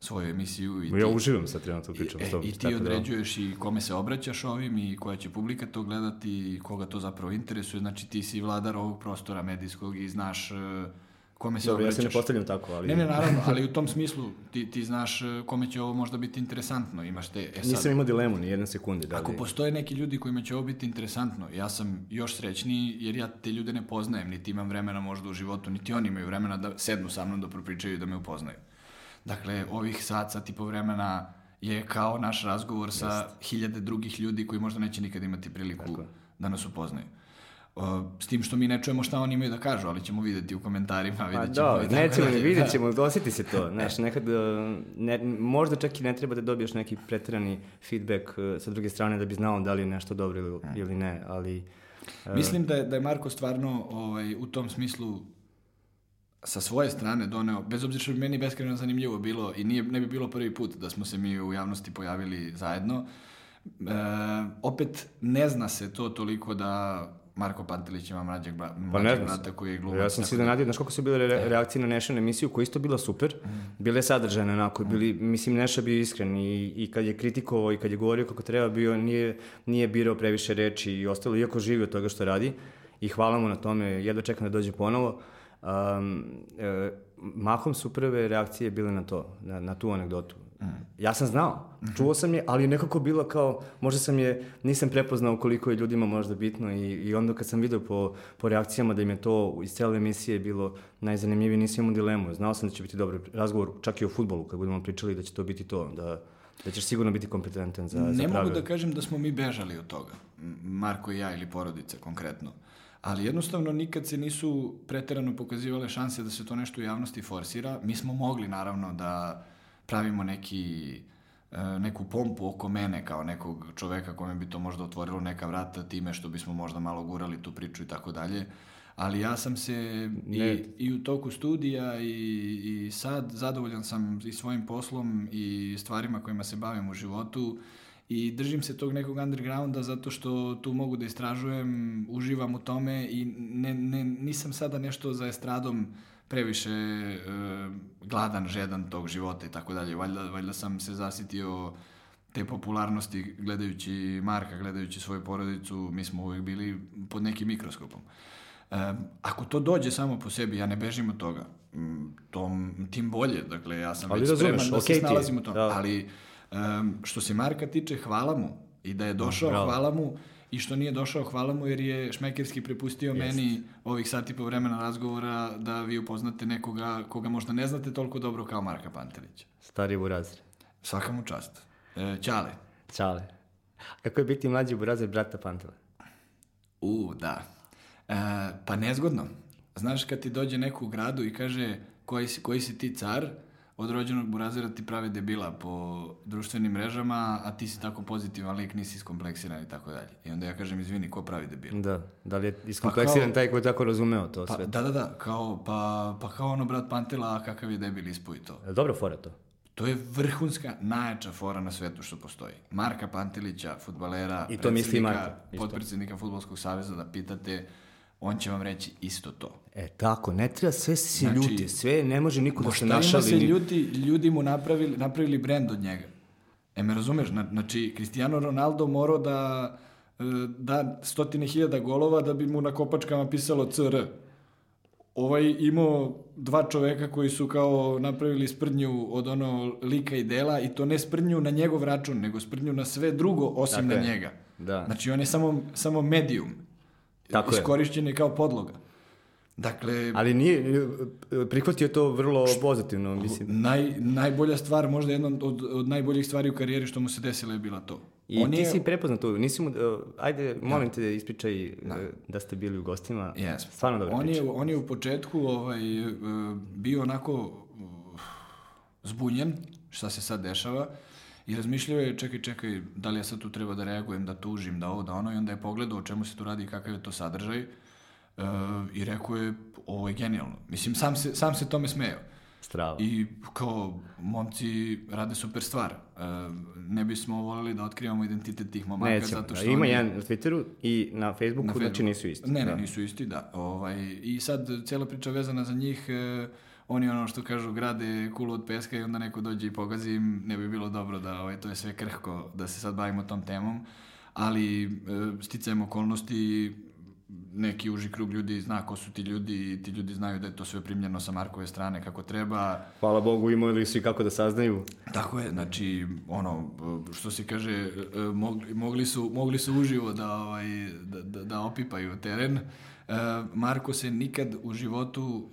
svoju emisiju. I ti, ja uživam sad trenutno pričam s tobom. I ti da- određuješ da... i kome se obraćaš ovim i koja će publika to gledati i koga to zapravo interesuje. Znači ti si vladar ovog prostora medijskog i znaš uh, kome se Dobro, ja se ne obraćaš. postavljam tako, ali... Ne, ne, naravno, ali u tom smislu ti, ti znaš e, kome će ovo možda biti interesantno, imaš te, e sad, Nisam imao dilemu ni jedne sekunde. Da li... ako postoje neki ljudi kojima će ovo biti interesantno, ja sam još srećniji jer ja te ljude ne poznajem, niti imam vremena možda u životu, niti oni imaju vremena da sednu sa mnom da propričaju i da me upoznaju. Dakle, ovih sat, sat i po vremena je kao naš razgovor sa hiljade drugih ljudi koji možda neće nikad imati priliku da nas upoznaju. O, s tim što mi ne čujemo šta oni imaju da kažu, ali ćemo videti u komentarima, Pa vidjet ćemo da, i tako nećemo ni dalje. vidjet Da. ćemo, dosjeti se to. [LAUGHS] Znaš, nekad, uh, ne, možda čak i ne treba da dobiješ neki pretirani feedback uh, sa druge strane da bi znao da li je nešto dobro ili, ili ne, ali... uh, Mislim da je, da je Marko stvarno ovaj, u tom smislu sa svoje strane doneo, bez obzira što bi meni beskreno zanimljivo bilo i nije, ne bi bilo prvi put da smo se mi u javnosti pojavili zajedno, e, opet ne zna se to toliko da Marko Pantelić ima mlađeg, bra, Pa ne znam brata koji je glumac. Ja sam se da- iznenadio, znaš koliko su bile re- reakcije na Nešanu emisiju, koja je isto bila super. Bile sadržajne onako, bili, mislim Neša bio iskren i, i kad je kritikovao i kad je govorio kako treba bio, nije, nije birao previše reči i ostalo, iako živi od toga što radi. I hvala mu na tome, jedva čekam da dođe ponovo. Um, e, mahom su prve reakcije bile na to, na, na tu anegdotu. Ja sam znao, čuo sam je, ali nekako bilo kao, možda sam je, nisam prepoznao koliko je ljudima možda bitno i, i onda kad sam video po, po reakcijama da im je to iz cele emisije bilo najzanimljivije, nisam imao dilemu. Znao sam da će biti dobar razgovor, čak i o futbolu, kad budemo pričali da će to biti to, da, da ćeš sigurno biti kompetentan za, za Ne mogu da kažem da smo mi bežali od toga, Marko i ja ili porodica konkretno. Ali jednostavno nikad se nisu preterano pokazivale šanse da se to nešto u javnosti forsira. Mi smo mogli naravno da pravimo neki e, neku pompu oko mene kao nekog čoveka kome bi to možda otvorilo neka vrata time što bismo možda malo gurali tu priču i tako dalje. Ali ja sam se i, Ne. i u toku studija i, i sad zadovoljan sam i svojim poslom i stvarima kojima se bavim u životu i držim se tog nekog undergrounda zato što tu mogu da istražujem, uživam u tome i ne, ne, nisam sada nešto za estradom previše e, gladan, žedan tog života i tako dalje. Valjda, valjda sam se zasitio te popularnosti gledajući Marka, gledajući svoju porodicu, mi smo uvijek bili pod nekim mikroskopom. E, ako to dođe samo po sebi, ja ne bežim od toga. Mm, Tom, tim bolje, dakle ja sam Ali već razumeš, spreman da ti se snalazim u tom. da. Ali em, što se Marka tiče, hvala mu. I da je došao, bravo. hvala mu. I što nije došao, hvala mu jer je šmekerski prepustio meni ovih sati po vremena razgovora da vi upoznate nekoga koga možda ne znate toliko dobro kao Marka Pantelića. Stari burazir. Svaka mu čast. E, Ćale. Čale. Kako je biti mlađi burazir brata Pantela? U, da. E, pa nezgodno. Znaš kad ti dođe neko u gradu i kaže koji si, koji si ti car, od rođenog burazira ti prave debila po društvenim mrežama, a ti si tako pozitivan lik, nisi iskompleksiran i tako dalje. I onda ja kažem, izvini, ko pravi debil? Da, da li je iskompleksiran kao- taj koji je tako razumeo to Pa, sve? da, da, da, kao, pa, pa kao ono brat Pantela, a kakav je debil ispuj to. Je li Dobra fora to. To je vrhunska, najjača fora na svetu što postoji. Marka Pantelića, futbalera, I to misli isto. potpredsjednika Futbolskog saveza da pitate, on će vam reći isto to. E, tako, ne treba sve se Znači, ljuti, sve ne može niko da se Možda našali. se ni- ljudi, mu napravili, napravili brend od njega. E me razumeš? Na- Znači, Cristiano Ronaldo morao da e, da stotine hiljada golova da bi mu na kopačkama pisalo CR. Ovaj imao dva čoveka koji su kao napravili sprdnju od ono lika i dela i to ne sprdnju na njegov račun, nego sprdnju na sve drugo osim Tako na je. njega. Da. Znači on je samo, samo medium. Tako. Iskorišćen je kao podloga. Dakle, Ali nije, prihvatio to vrlo pozitivno, mislim. Naj, najbolja stvar, možda jedna od, od najboljih stvari u karijeri što mu se desilo je bila to. I On ti je, si prepoznat tu, nisi mu, uh, ajde, molim te, ispričaj uh, da ste bili u gostima. Jesmo. Stvarno dobra on priča. je, on je u početku ovaj, e, bio onako zbunjen šta se sad dešava i razmišljao je čekaj, čekaj, da li ja sad tu treba da reagujem, da tužim, da ovo, da ono i onda je pogledao o čemu se tu radi i kakav je to sadržaj e, i rekao je ovo je genijalno. Mislim, sam se, sam se tome smejao. Strava. I kao, momci rade super stvar. E, ne bismo voljeli da otkrivamo identitet tih momaka Nećemo. zato što Ima oni- jedan na Twitteru i na Facebooku, na znači Facebooku. nisu isti. Ne, ne, Da. nisu isti, da. Ovaj, I sad cijela priča vezana za njih, e, oni ono što kažu grade kulu od peska i onda neko dođe i pogazi im, ne bi bilo dobro da ovaj, to je sve krhko, da se sad bavimo tom temom, ali e, sticajem okolnosti neki uži krug ljudi zna ko su ti ljudi i ti ljudi znaju da je to sve primljeno sa Markove strane kako treba. Hvala Bogu imali su i kako da saznaju. Tako je, znači, ono, što se kaže, mogli, mogli, su, mogli su uživo da, ovaj, da, da, da opipaju teren. Marko se nikad u životu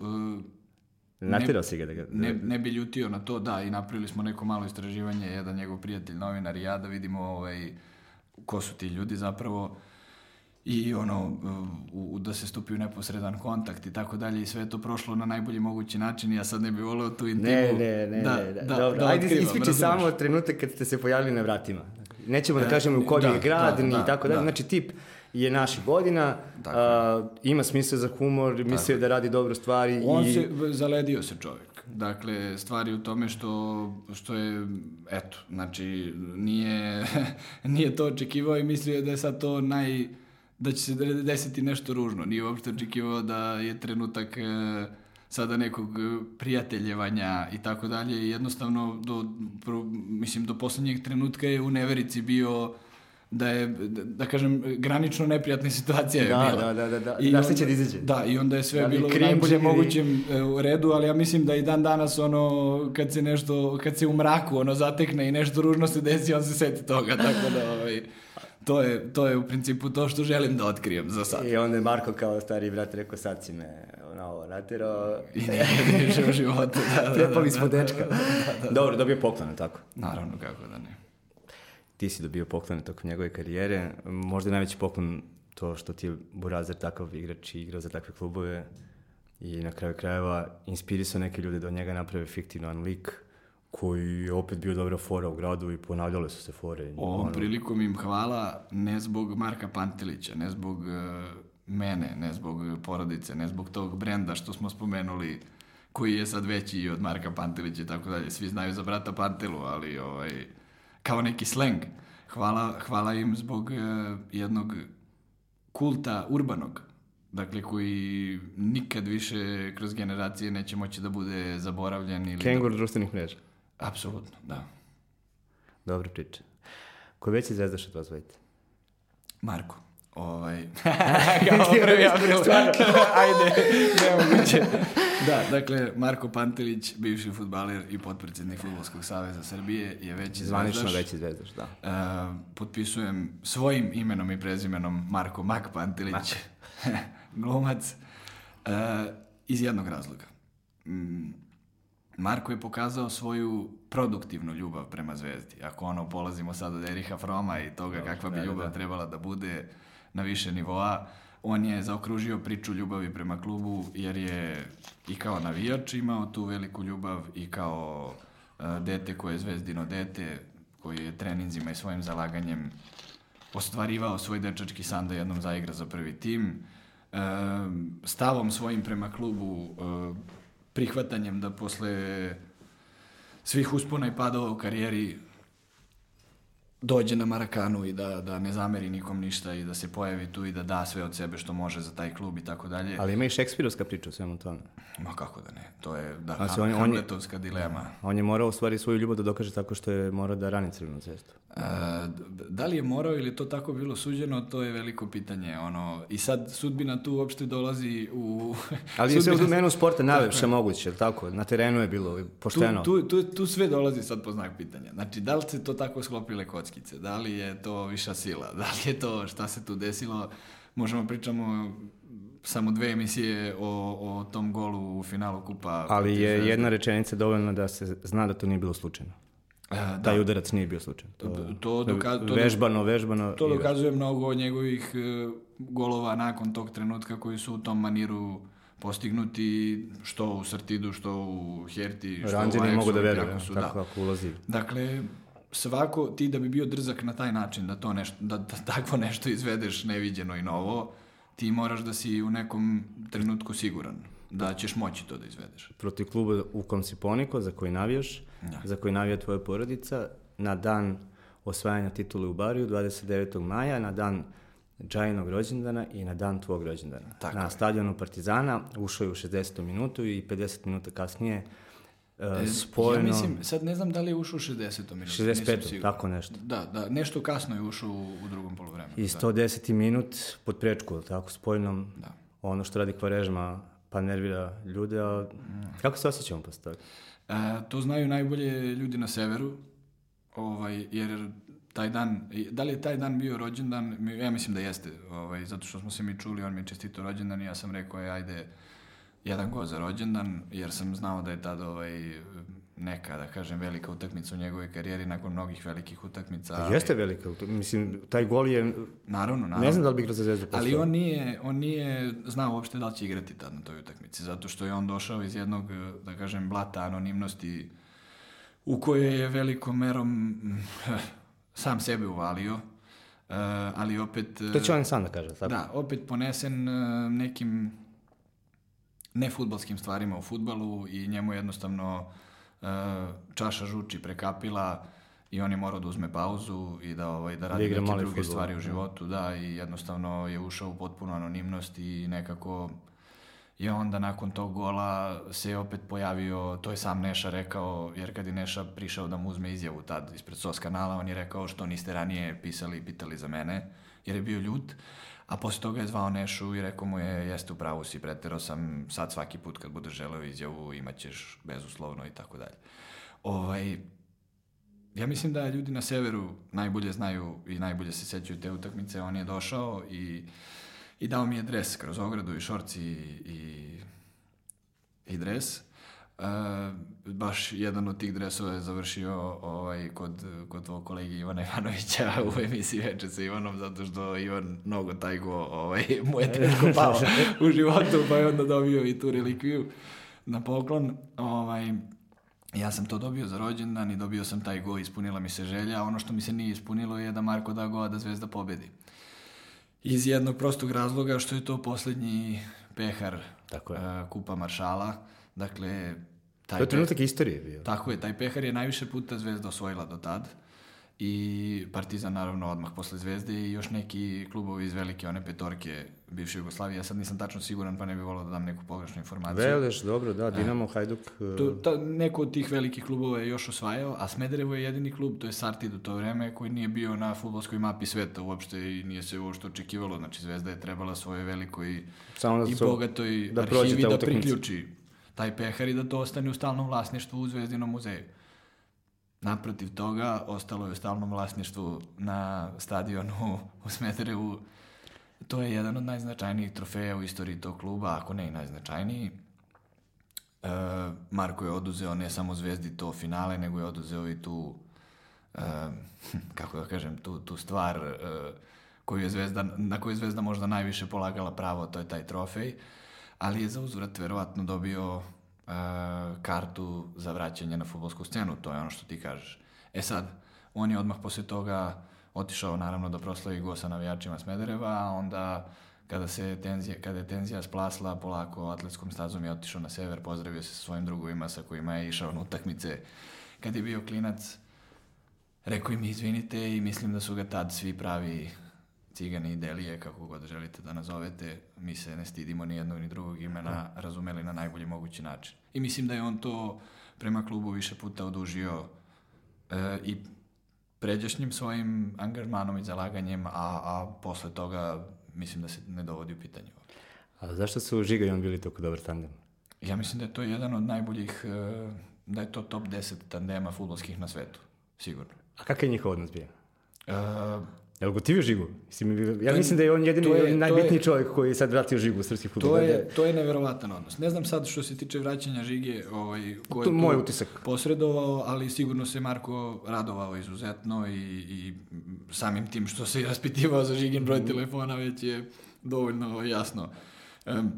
Natirao si ga da ga... Ne, ne bi ljutio na to, da, i napravili smo neko malo istraživanje, jedan njegov prijatelj, novinar i ja, da vidimo ovaj, ko su ti ljudi zapravo i ono, u, da se stupi u neposredan kontakt i tako dalje i sve je to prošlo na najbolji mogući način i ja sad ne bih voleo tu intimu. Ne, ne, ne, da, ne, da, da, Dobro, da ajde ispriči samo trenutak kad ste se pojavili na vratima. Nećemo da e, kažemo u koji da, je grad da, ni da, tako dalje, da. znači tip je naših godina, a, ima smisla za humor, mislio da radi dobro stvari. On i... se, zaledio se čovjek. Dakle, stvari u tome što, što je, eto, znači, nije, [LAUGHS] nije to očekivao i mislio da je sad to naj, da će se desiti nešto ružno. Nije uopšte očekivao da je trenutak e, sada nekog prijateljevanja i tako dalje. Jednostavno, do, pro, mislim, do poslednjeg trenutka je u neverici bio da je, da, da kažem, granično neprijatna situacija je da, bila. Da, da, da, da. I da onda, da izađe. Da, i onda je sve da bilo u najboljem ili... mogućem e, u redu, ali ja mislim da i dan danas ono, kad se nešto, kad se u mraku ono zatekne i nešto ružno se desi, on se seti toga, tako da, ovaj, to je, to je u principu to što želim da otkrijem za sad. I onda je Marko kao stari brat rekao, sad si me na ovo natjerao. I nije više u životu. Da, da, Prepali smo dečka. Da, da, da. Dobro, dobio poklon, tako? Naravno, kako da ne ti si dobio poklon tokom njegove karijere. Možda najveći poklon to što ti je Burazer takav igrač i igrao za takve klubove i na kraju krajeva inspirisao neke ljude da od njega naprave fiktivan lik koji je opet bio dobra fora u gradu i ponavljale su se fore. Ovom ono... prilikom im hvala ne zbog Marka Pantelića, ne zbog uh, mene, ne zbog porodice, ne zbog tog brenda što smo spomenuli koji je sad veći i od Marka Pantelića i tako dalje. Svi znaju za brata Pantelu, ali ovaj, kao neki sleng. Hvala, hvala im zbog uh, jednog kulta urbanog, dakle koji nikad više kroz generacije neće moći da bude zaboravljen. Ili Kengur da... društvenih mreža. Apsolutno, da. Dobra priča. Ko veći zvezdaš od vas? Marko. Ovaj, [LAUGHS] kao prvi april. [LAUGHS] Ajde, nemoguće. Da, dakle, Marko Pantelić, bivši futbaler i potpredsjednik Futbolskog saveza Srbije, je veći Zvanično zvezdaš. veći zvezdaš, da. Uh, potpisujem svojim imenom i prezimenom Marko Mak Pantelić, Mak. [LAUGHS] glumac, uh, iz jednog razloga. Mm, Marko je pokazao svoju produktivnu ljubav prema zvezdi. Ako ono polazimo sad od Eriha Froma i toga Dobre, kakva bi da, ljubav da. trebala da bude na više nivoa, on je zaokružio priču ljubavi prema klubu jer je i kao navijač imao tu veliku ljubav i kao uh, dete koje je zvezdino dete, koji je treninzima i svojim zalaganjem ostvarivao svoj dečački san da jednom zaigra za prvi tim. Uh, stavom svojim prema klubu, uh, prihvatanjem da posle svih uspona i padova u karijeri dođe na Marakanu i da, da ne zameri nikom ništa i da se pojavi tu i da da sve od sebe što može za taj klub i tako dalje. Ali ima i šekspirovska priča u svemu tome. Ma kako da ne, to je da, znači, on, Hamletovska on je, dilema. On je morao u stvari svoju ljubav da dokaže tako što je morao da rani crvenu cestu. E, da li je morao ili to tako bilo suđeno, to je veliko pitanje. Ono, I sad sudbina tu uopšte dolazi u... [LAUGHS] Ali je sve u domenu sporta [LAUGHS] najlepše moguće, tako? Na terenu je bilo pošteno. Tu, tu, tu, tu sve dolazi sad po znak pitanja. Znači, da li se to tako sklopile kockice? Da li je to viša sila? [LAUGHS] Da li je to šta se tu desilo? Možemo pričamo samo dve emisije o, o tom golu u finalu kupa. Ali je jedna rečenica dovoljna da se zna da to nije bilo slučajno. Da. Taj udarac nije bio slučajan. To, to, doka to vežbano, vežbano. To dokazuje mnogo od njegovih e, golova nakon tog trenutka koji su u tom maniru postignuti što u Sartidu, što u Herti, što Ranđe u Ajaxu. mogu da veruju, tako da. ako ulazi. Dakle, svako, ti da bi bio drzak na taj način, da, to nešto, da, da takvo nešto izvedeš neviđeno i novo, ti moraš da si u nekom trenutku siguran da ćeš moći to da izvedeš. Protiv kluba u kom si poniko, za koji navijaš, da. za koji navija tvoja porodica, na dan osvajanja titule u Bariju, 29. maja, na dan Džajinog rođendana i na dan tvog rođendana. Tako na stadionu Partizana ušao je u 60. minutu i 50 minuta kasnije uh, e, spoljno... Ja mislim, sad ne znam da li je ušao u 60. minutu. 65. tako nešto. Da, da, nešto kasno je ušao u, u drugom polovremenu. I 110. Da. minut pod prečku, tako, spoljnom. Da. Ono što radi Kvarežma, pa nervira ljude, a mm. kako se osjećamo posle toga? E, to znaju najbolje ljudi na severu, ovaj, jer taj dan, da li je taj dan bio rođendan, ja mislim da jeste, ovaj, zato što smo se mi čuli, on mi je čestito rođendan i ja sam rekao, je, ajde, jedan go za rođendan, jer sam znao da je tada ovaj, neka, da kažem, velika utakmica u njegove karijeri nakon mnogih velikih utakmica. Ali... Jeste velika utakmica, mislim, taj gol je... Naravno, naravno. Ne znam da li bi igrao za zvezdu postao. Ali on nije, on nije znao uopšte da li će igrati tad na toj utakmici, zato što je on došao iz jednog, da kažem, blata anonimnosti u kojoj je velikom merom [LAUGHS] sam sebe uvalio, uh, ali opet... To će on sam da kaže, tako? Da, opet ponesen uh, nekim nefutbalskim stvarima u futbalu i njemu jednostavno uh, čaša žuči prekapila i on je morao da uzme pauzu i da ovaj da radi da neke druge futbol. stvari u da. životu, da, i jednostavno je ušao u potpunu anonimnost i nekako I onda nakon tog gola se opet pojavio, to je sam Neša rekao, jer kad je Neša prišao da mu uzme izjavu tad ispred SOS kanala, on je rekao što niste ranije pisali i pitali za mene, jer je bio ljut. A posle toga je zvao Nešu i rekao mu je, jeste u pravu si, pretero sam, sad svaki put kad budeš želeo izjavu imaćeš bezuslovno i tako dalje. Ovaj, ja mislim da ljudi na severu najbolje znaju i najbolje se sećaju te utakmice. On je došao i i dao mi je dres kroz ogradu i šorci i, i, i dres. Uh, baš jedan od tih dresova je završio ovaj, kod, kod tvojeg kolegi Ivana Ivanovića u emisiji Veče sa Ivanom, zato što Ivan mnogo taj go ovaj, mu je teško pao u životu, pa je onda dobio i tu relikviju na poklon. Ovaj, ja sam to dobio za rođendan i dobio sam taj go, ispunila mi se želja. Ono što mi se nije ispunilo je da Marko da go, da Zvezda pobedi. Iz jednog prostog razloga što je to poslednji pehar Tako je. Uh, Kupa Maršala. Dakle, taj to je trenutak istorije bio. Tako je, taj pehar je najviše puta Zvezda osvojila do tad i Partizan naravno odmah posle Zvezde i još neki klubovi iz velike one petorke bivše Jugoslavije. Ja sad nisam tačno siguran pa ne bih volao da dam neku pogrešnu informaciju. Veleš, dobro, da, Dinamo, Hajduk. To, ta, neko od tih velikih klubova je još osvajao, a Smederevo je jedini klub, to je Sartid u to vreme, koji nije bio na futbolskoj mapi sveta uopšte i nije se uopšte očekivalo. Znači Zvezda je trebala svoje velikoj Samo da i bogatoj da arhivi da priključi taj pehar i da to ostane u stalnom vlasništvu u Zvezdinom muzeju. Naprotiv toga, ostalo je u stalnom vlasništvu na stadionu u Smederevu. To je jedan od najznačajnijih trofeja u istoriji tog kluba, ako ne i najznačajniji. E, Marko je oduzeo ne samo Zvezdi to finale, nego je oduzeo i tu, e, [LAUGHS] kako da kažem, tu, tu stvar e, koju je Zvezda, na koju je Zvezda možda najviše polagala pravo, to je taj trofej. Ali je za uzvrat verovatno dobio uh, kartu za vraćanje na futbolsku scenu, to je ono što ti kažeš. E sad, on je odmah posle toga otišao naravno da proslavi go sa navijačima Smedereva, a onda kada se tenzija, kada je tenzija splasla polako atletskom stazom je otišao na sever, pozdravio se sa svojim drugovima sa kojima je išao na utakmice. Kad je bio klinac, rekao im izvinite i mislim da su ga tad svi pravi cigani delije, kako god želite da nazovete, mi se ne stidimo ni jednog ni drugog imena, razumeli na najbolji mogući način. I mislim da je on to prema klubu više puta odužio e, i pređašnjim svojim angažmanom i zalaganjem, a, a posle toga mislim da se ne dovodi u pitanje. A zašto su Žiga i on bili toliko dobar tandem? Ja mislim da je to jedan od najboljih, e, da je to top 10 tandema futbolskih na svetu, sigurno. A kakav je njihov odnos bio? Uh, Jel gotivio Žigu? Mislim, ja mislim da je on jedini je, najbitniji je, čovjek koji je sad vratio Žigu u srpski futbol. To je, to je neverovatan odnos. Ne znam sad što se tiče vraćanja Žige, ovaj, ko je to moj utisak. posredovao, ali sigurno se Marko radovao izuzetno i, i samim tim što se raspitivao za Žigin broj telefona već je dovoljno jasno. Um,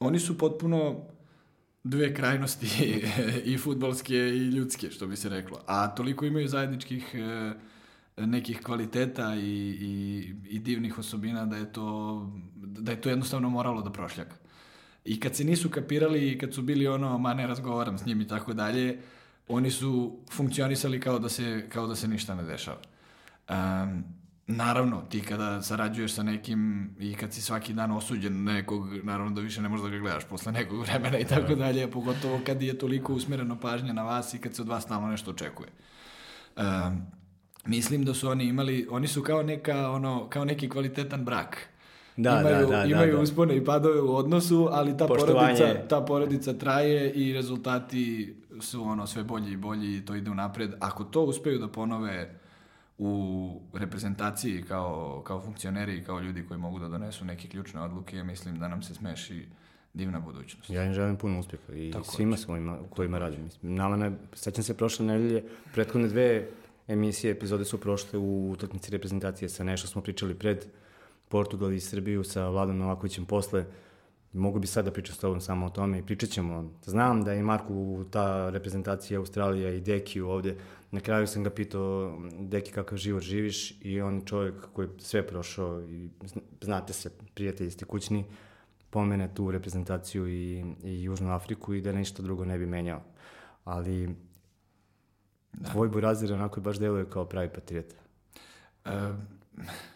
oni su potpuno dve krajnosti [LAUGHS] i futbalske i ljudske, što bi se reklo. A toliko imaju zajedničkih uh, nekih kvaliteta i, i, i divnih osobina da je to da je to jednostavno moralo da prošljaka. I kad se nisu kapirali i kad su bili ono, ma ne razgovaram s njim i tako dalje, oni su funkcionisali kao da se, kao da se ništa ne dešava. Um, Naravno, ti kada sarađuješ sa nekim i kad si svaki dan osuđen nekog, naravno da više ne možeš da ga gledaš posle nekog vremena i tako dalje, pogotovo kad je toliko usmereno pažnja na vas i kad se od vas stalno nešto očekuje. Um, mislim da su oni imali, oni su kao neka, ono, kao neki kvalitetan brak. Da, imaju, da, da, imaju da, da. uspone i padove u odnosu, ali ta Poštovanje. porodica, ta porodica traje i rezultati su ono sve bolji i bolji i to ide napred. Ako to uspeju da ponove u reprezentaciji kao, kao funkcioneri i kao ljudi koji mogu da donesu neke ključne odluke, mislim da nam se smeši divna budućnost. Ja im želim puno uspjeha i Tako svima svojima kojima radim. Nama ne, sećam se prošle nedelje, prethodne dve emisije, epizode su prošle u utakmici reprezentacije sa nešto smo pričali pred Portugal i Srbiju sa Vladom Novakovićem posle. Mogu bi sad da pričam s tobom samo o tome i pričat ćemo. Znam da je Marku ta reprezentacija Australija i Deki ovde. Na kraju sam ga pitao, Deki, kakav život živiš? I on je čovjek koji je sve prošao i zna- znate se, prijatelji ste kućni, pomene tu reprezentaciju i, i Južnu Afriku i da ništa drugo ne bi menjao. Ali da. tvoj burazir onako baš deluje kao pravi patriota. E,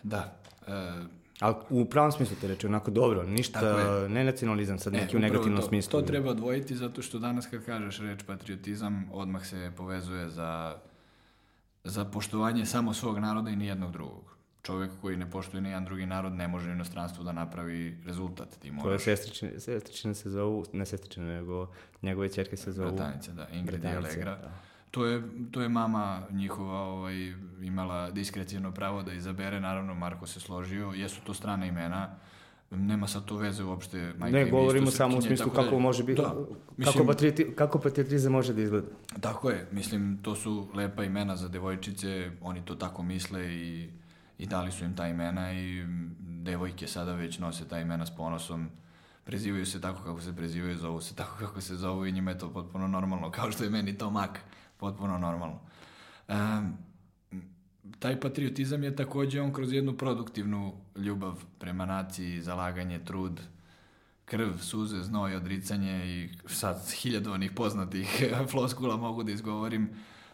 da. E, Ali u pravom smislu te reči, onako dobro, ništa, je. ne nacionalizam sad E, neki u negativnom to, smislu. To treba odvojiti zato što danas kad kažeš reč patriotizam, odmah se povezuje za, za poštovanje samo svog naroda i nijednog drugog. Čovjek koji ne poštuje nijedan drugi narod ne može u inostranstvu da napravi rezultat. Ti moraš... sestrične, sestrične se zovu, ne sestrične, nego njegove čerke se zovu... Bratanice, da, Ingrid i Allegra. da. To je, to je mama njihova ovaj, imala diskrecijno pravo da izabere, naravno Marko se složio, jesu to strane imena, nema sad to veze uopšte. majka Ne, govorimo samo u smislu da- kako može biti, Da, kako, patrioti, kako patriotizam može da izgleda. Tako je, mislim, to su lepa imena za devojčice, oni to tako misle i, i dali su im ta imena i devojke sada već nose ta imena s ponosom, prezivaju se tako kako se prezivaju, zovu se tako kako se zovu i njima je to potpuno normalno, kao što je meni to mak, potpuno normalno. Um, taj patriotizam je takođe on kroz jednu produktivnu ljubav prema naciji, zalaganje, trud, krv, suze, znoj, odricanje i sad hiljadu onih poznatih [LAUGHS] floskula mogu da izgovorim,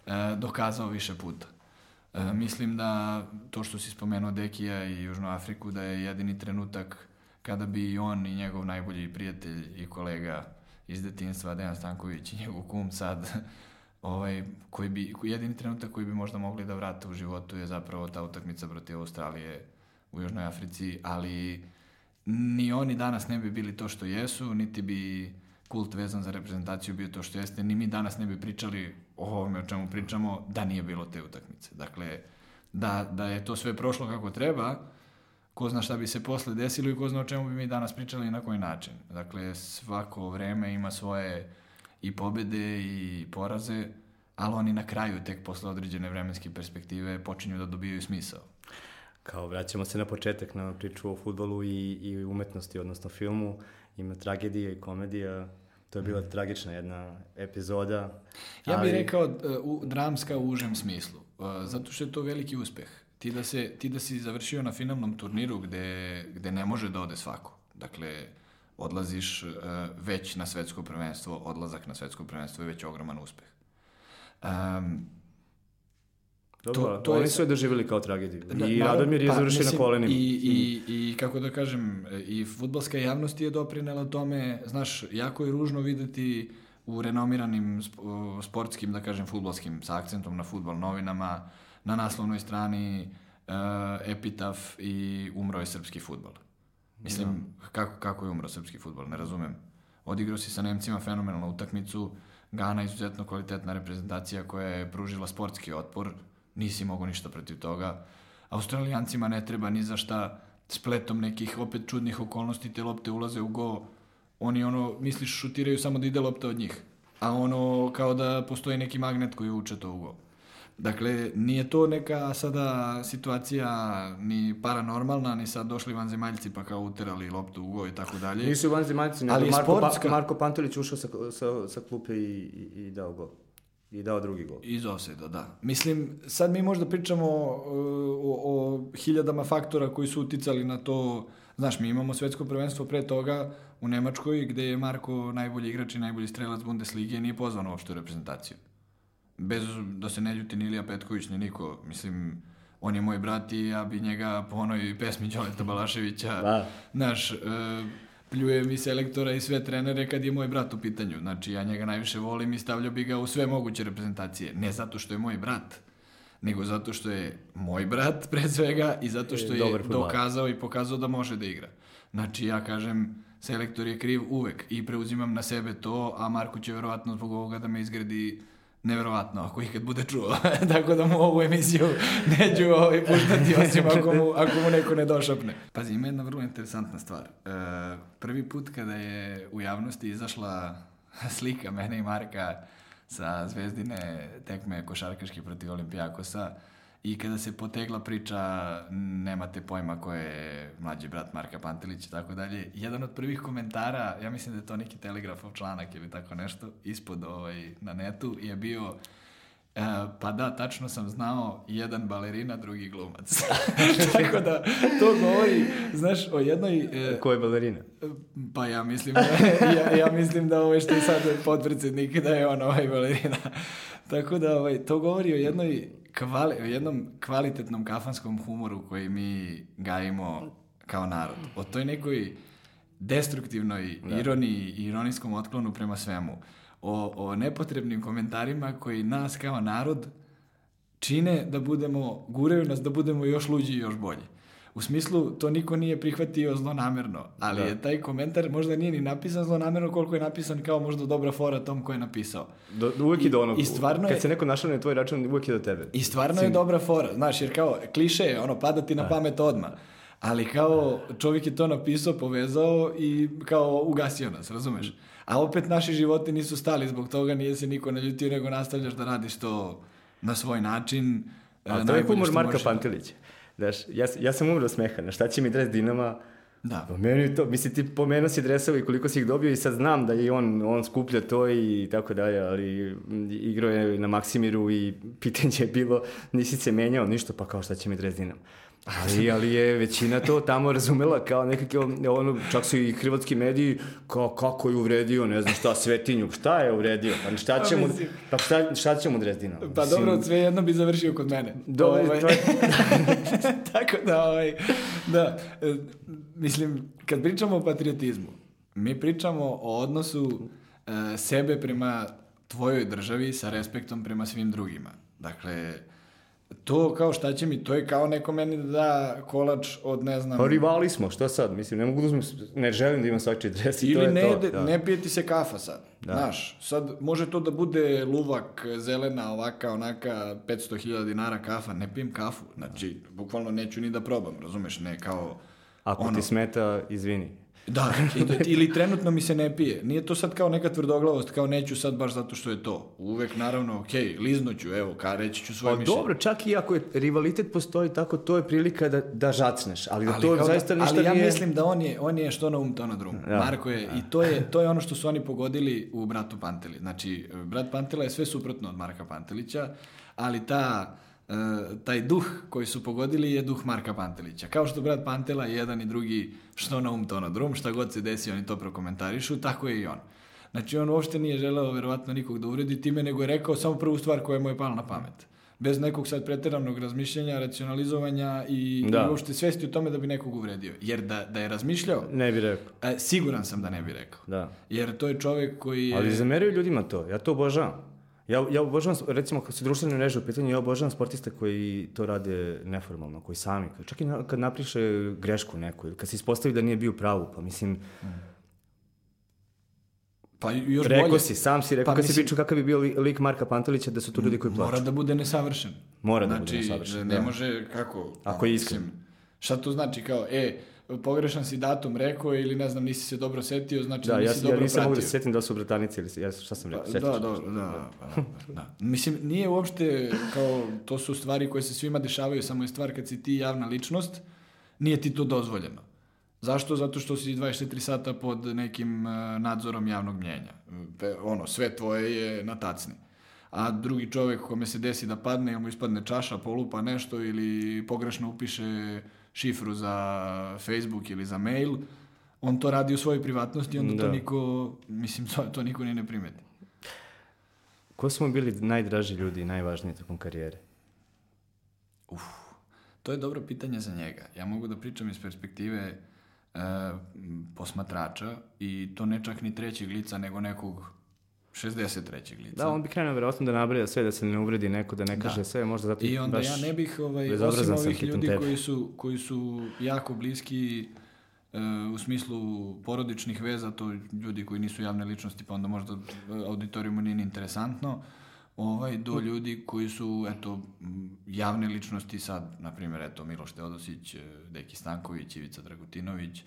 e, dokazao više puta. E, mislim da to što si spomenuo Dekija i Južnu Afriku, da je jedini trenutak kada bi i on i njegov najbolji prijatelj i kolega iz detinstva, Dejan Stanković i njegov kum sad, ovaj, koji bi, jedini trenutak koji bi možda mogli da vrate u životu je zapravo ta utakmica protiv Australije u Južnoj Africi, ali ni oni danas ne bi bili to što jesu, niti bi kult vezan za reprezentaciju bio to što jeste, ni mi danas ne bi pričali o ovome o čemu pričamo da nije bilo te utakmice. Dakle, da, da je to sve prošlo kako treba, ko zna šta bi se posle desilo i ko zna o čemu bi mi danas pričali i na koji način. Dakle, svako vreme ima svoje i pobede i poraze, ali oni na kraju, tek posle određene vremenske perspektive, počinju da dobijaju smisao. Kao vraćamo se na početak na priču o futbolu i, i umetnosti, odnosno filmu. Ima tragedija i komedija. To je bila tragična jedna epizoda. Mm. Ja bih rekao uh, u, dramska u užem smislu, uh, zato što je to veliki uspeh. Ti da, se, ti da si završio na finalnom turniru gde, gde ne može da ode svako. Dakle, odlaziš uh, već na svetsko prvenstvo, odlazak na svetsko prvenstvo je već ogroman uspeh. Um, Dobro, to- to je oni sa- su je doživjeli kao tragediju. I naravno, Radomir je pa, završio na kolenima. I, i, I kako da kažem, i futbalska javnost je doprinela tome, znaš, jako je ružno videti u renomiranim sp- sportskim, da kažem, futbalskim, sa akcentom na futbal novinama, na naslovnoj strani uh, epitaf i umro je srpski futbal. Mislim, kako, kako je umro srpski futbol, ne razumem. Odigrao si sa Nemcima fenomenalnu utakmicu, Gana izuzetno kvalitetna reprezentacija koja je pružila sportski otpor, nisi mogao ništa protiv toga. Australijancima ne treba ni za šta spletom nekih opet čudnih okolnosti te lopte ulaze u go. Oni ono, misliš, šutiraju samo da ide lopta od njih. A ono, kao da postoji neki magnet koji uče to u go. Dakle, nije to neka sada situacija ni paranormalna, ni sad došli vanzemaljci pa kao uterali loptu u go i tako dalje. Nisu vanzemaljci, nego Ali Marko, pa, sportska- Marko Pantelić ušao sa, sa, sa klupe i, i, i dao gol. I dao drugi gol. Iz offside da. Mislim, sad mi možda pričamo uh, o, o hiljadama faktora koji su uticali na to. Znaš, mi imamo svetsko prvenstvo pre toga u Nemačkoj, gde je Marko najbolji igrač i najbolji strelac Bundeslige i nije pozvan uopšte u reprezentaciju. Bez da se ne ljuti ni Ilija Petković, ni niko. Mislim, on je moj brat i ja bi njega po onoj pesmi Đoleta Balaševića, Da. znaš, e, pljujem i selektora i sve trenere kad je moj brat u pitanju. Znači, ja njega najviše volim i stavljao bi ga u sve moguće reprezentacije. Ne zato što je moj brat, nego zato što je moj brat [LAUGHS] pre svega i zato što E, je dobar fudbaler. dokazao i pokazao da može da igra. Znači, ja kažem, selektor je kriv uvek i preuzimam na sebe to, a Marko će verovatno zbog ovoga da me izgradi neverovatno, ako ikad bude čuo. [LAUGHS] Tako da mu ovu emisiju neću ovaj puštati, osim ako mu, ako mu neko ne došapne. Pazi, ima jedna vrlo interesantna stvar. E, prvi put kada je u javnosti izašla [LAUGHS] slika mene i Marka sa zvezdine tekme košarkaške protiv Olimpijakosa i kada se potegla priča nemate pojma ko je mlađi brat Marka Pantelić i tako dalje, jedan od prvih komentara, ja mislim da je to neki telegrafov članak ili tako nešto, ispod ovaj, na netu je bio E, pa da, tačno sam znao jedan balerina, drugi glumac. [LAUGHS] Tako da, to govori, znaš, o jednoj... e, Ko je balerina? pa ja mislim da, ja, ja mislim da ovaj što je sad potpredsjednik, da je on ovaj balerina. Tako da, ovaj, to govori o jednoj kvali, jednom kvalitetnom kafanskom humoru koji mi gajimo kao narod. O toj nekoj destruktivnoj ironiji i ironijskom otklonu prema svemu. O, o nepotrebnim komentarima koji nas kao narod čine da budemo, guraju nas da budemo još luđi i još bolji. U smislu, to niko nije prihvatio zlonamerno, ali Da. je taj komentar možda nije ni napisan zlonamerno koliko je napisan kao možda dobra fora tom ko je napisao. Do, uvijek i do onog, I stvarno kad je- se neko našao na tvoj račun, uvijek je do tebe. I stvarno je dobra fora, znaš, jer kao kliše je, ono, pada ti na pamet odmah. Ali kao čovjek je to napisao, povezao i kao ugasio nas, razumeš? A opet naši životi nisu stali zbog toga, nije se niko naljutio, nego nastavljaš da radiš to na svoj način. Ali e, to je humor Marka. Pantelića. Znaš, ja, ja sam umro smeha, na šta će mi dres Dinama? Da. Pa meni to, mislim ti pomenuo si dresove i koliko si ih dobio i sad znam da je on, on skuplja to i tako dalje, ali m, igrao je na Maksimiru i [LAUGHS] pitanje je bilo, nisi se menjao ništa, pa kao šta će mi dres Dinama? Ali, ali je većina to tamo razumela kao nekako, ono, čak su i hrvatski mediji, kao kako je uvredio, ne znam šta, Svetinju, šta je uvredio, pa šta će mu, mislim- pa šta, šta će mu dres Dinama? Pa Mislim, dobro, sve jedno bi završio kod mene. Dobro, Ovaj, to je- [LAUGHS] Tako da, ovaj, da, e, mislim, kad pričamo o patriotizmu, mi pričamo o odnosu e, sebe prema tvojoj državi sa respektom prema svim drugima. Dakle, to kao šta će mi, to je kao neko meni da da kolač od ne znam... Pa rivali smo, što sad? Mislim, ne mogu da uzmem, ne želim da imam svačiji dres i to Ili je ne, to. de- da. ne pije ti se kafa sad. Znaš, sad može to da bude luvak, zelena, ovaka, onaka, 500.000 dinara kafa, ne pijem kafu. Znači, bukvalno neću ni da probam, razumeš, ne kao... Ako ono- ti smeta, izvini. Da, ili trenutno mi se ne pije. Nije to sad kao neka tvrdoglavost, kao neću sad baš zato što je to. Uvek, naravno, okej, liznuću, evo, ka, reći ću svoje Pa mišljenje. dobro, čak i ako je rivalitet postoji tako, to je prilika da, da žacneš, ali da Ali, to kao zaista da, ništa ali ja nije... mislim da on je, on je što na um, to na drum. Da. Marko je, i to je, to je ono što su oni pogodili u Bratu Panteli. Znači, Brat Pantela je sve suprotno od Marka Pantelića, ali ta, e, taj duh koji su pogodili je duh Marka Pantelića. Kao što Brat Pantela je jedan i drugi što na um, to na drum, šta god se desi, oni to prokomentarišu, tako je i on. Znači, on uopšte nije želeo verovatno nikog da uvredi time, nego je rekao samo prvu stvar koja mu je pala na pamet. Bez nekog sad preteranog razmišljanja, racionalizovanja i, Da. i uopšte svesti o tome da bi nekog uvredio. Jer da, da je razmišljao, Ne bi rekao, e, siguran sam da ne bi rekao. da. Jer to je čovjek koji je... Ali zameraju ljudima to, ja to obožavam. Ja, ja obožavam, recimo, kad su društvene mreže u pitanju, ja obožavam sportiste koji to rade neformalno, koji sami, čak i na, kad napriše grešku neku, ili kad se ispostavi da nije bio pravu, pa mislim, Pa još rekao bolje. si, sam si rekao, Pa kad si mislim- pričao kakav bi bio li- lik Marka Pantelića, da su to ljudi koji plaču. Mora da bude nesavršen. Mora da bude znači, nesavršen, Ne da. može, kako? Ako je iskren. Šta to znači? Kao, e, pogrešan si datum rekao ili ne znam, nisi se dobro setio, znači Da, da, ja, nisi ja dobro nisam mogu da pratio. se sjetim da su bratanici ili ja, šta sam rekao, Da, sjetiš? da, da, da, pa, da. Mislim, nije uopšte kao, to su stvari koje se svima dešavaju, samo je stvar kad si ti javna ličnost, nije ti to dozvoljeno. Zašto? Zato što si 24 sata pod nekim e, nadzorom javnog mnjenja. Ono, sve tvoje je na tacni. A drugi čovjek kome se desi da padne, mu ispadne čaša, polupa nešto ili pogrešno upiše šifru za Facebook ili za mail, on to radi u svojoj privatnosti onda to Da. niko, mislim, [LAUGHS] to, to niko ni ne primeti. Ko su mu bili najdraži ljudi i najvažniji tokom karijere? To je dobro pitanje za njega. Ja mogu da pričam iz perspektive e, posmatrača i to ne čak ni trećeg lica, nego nekog 63. lica. Da, on bi krenuo verovatno da nabraja sve, da se ne uvredi neko, da ne kaže Da. sve, možda zato I onda baš... ja ne bih, ovaj, osim ovih ljudi tebe. koji su, koji su jako bliski e, u smislu porodičnih veza, to ljudi koji nisu javne ličnosti, pa onda možda auditorijumu nije ni interesantno, ovaj, do ljudi koji su, eto, javne ličnosti sad, na primjer, eto, Miloš Teodosić, e, Deki Stanković, Ivica Dragutinović,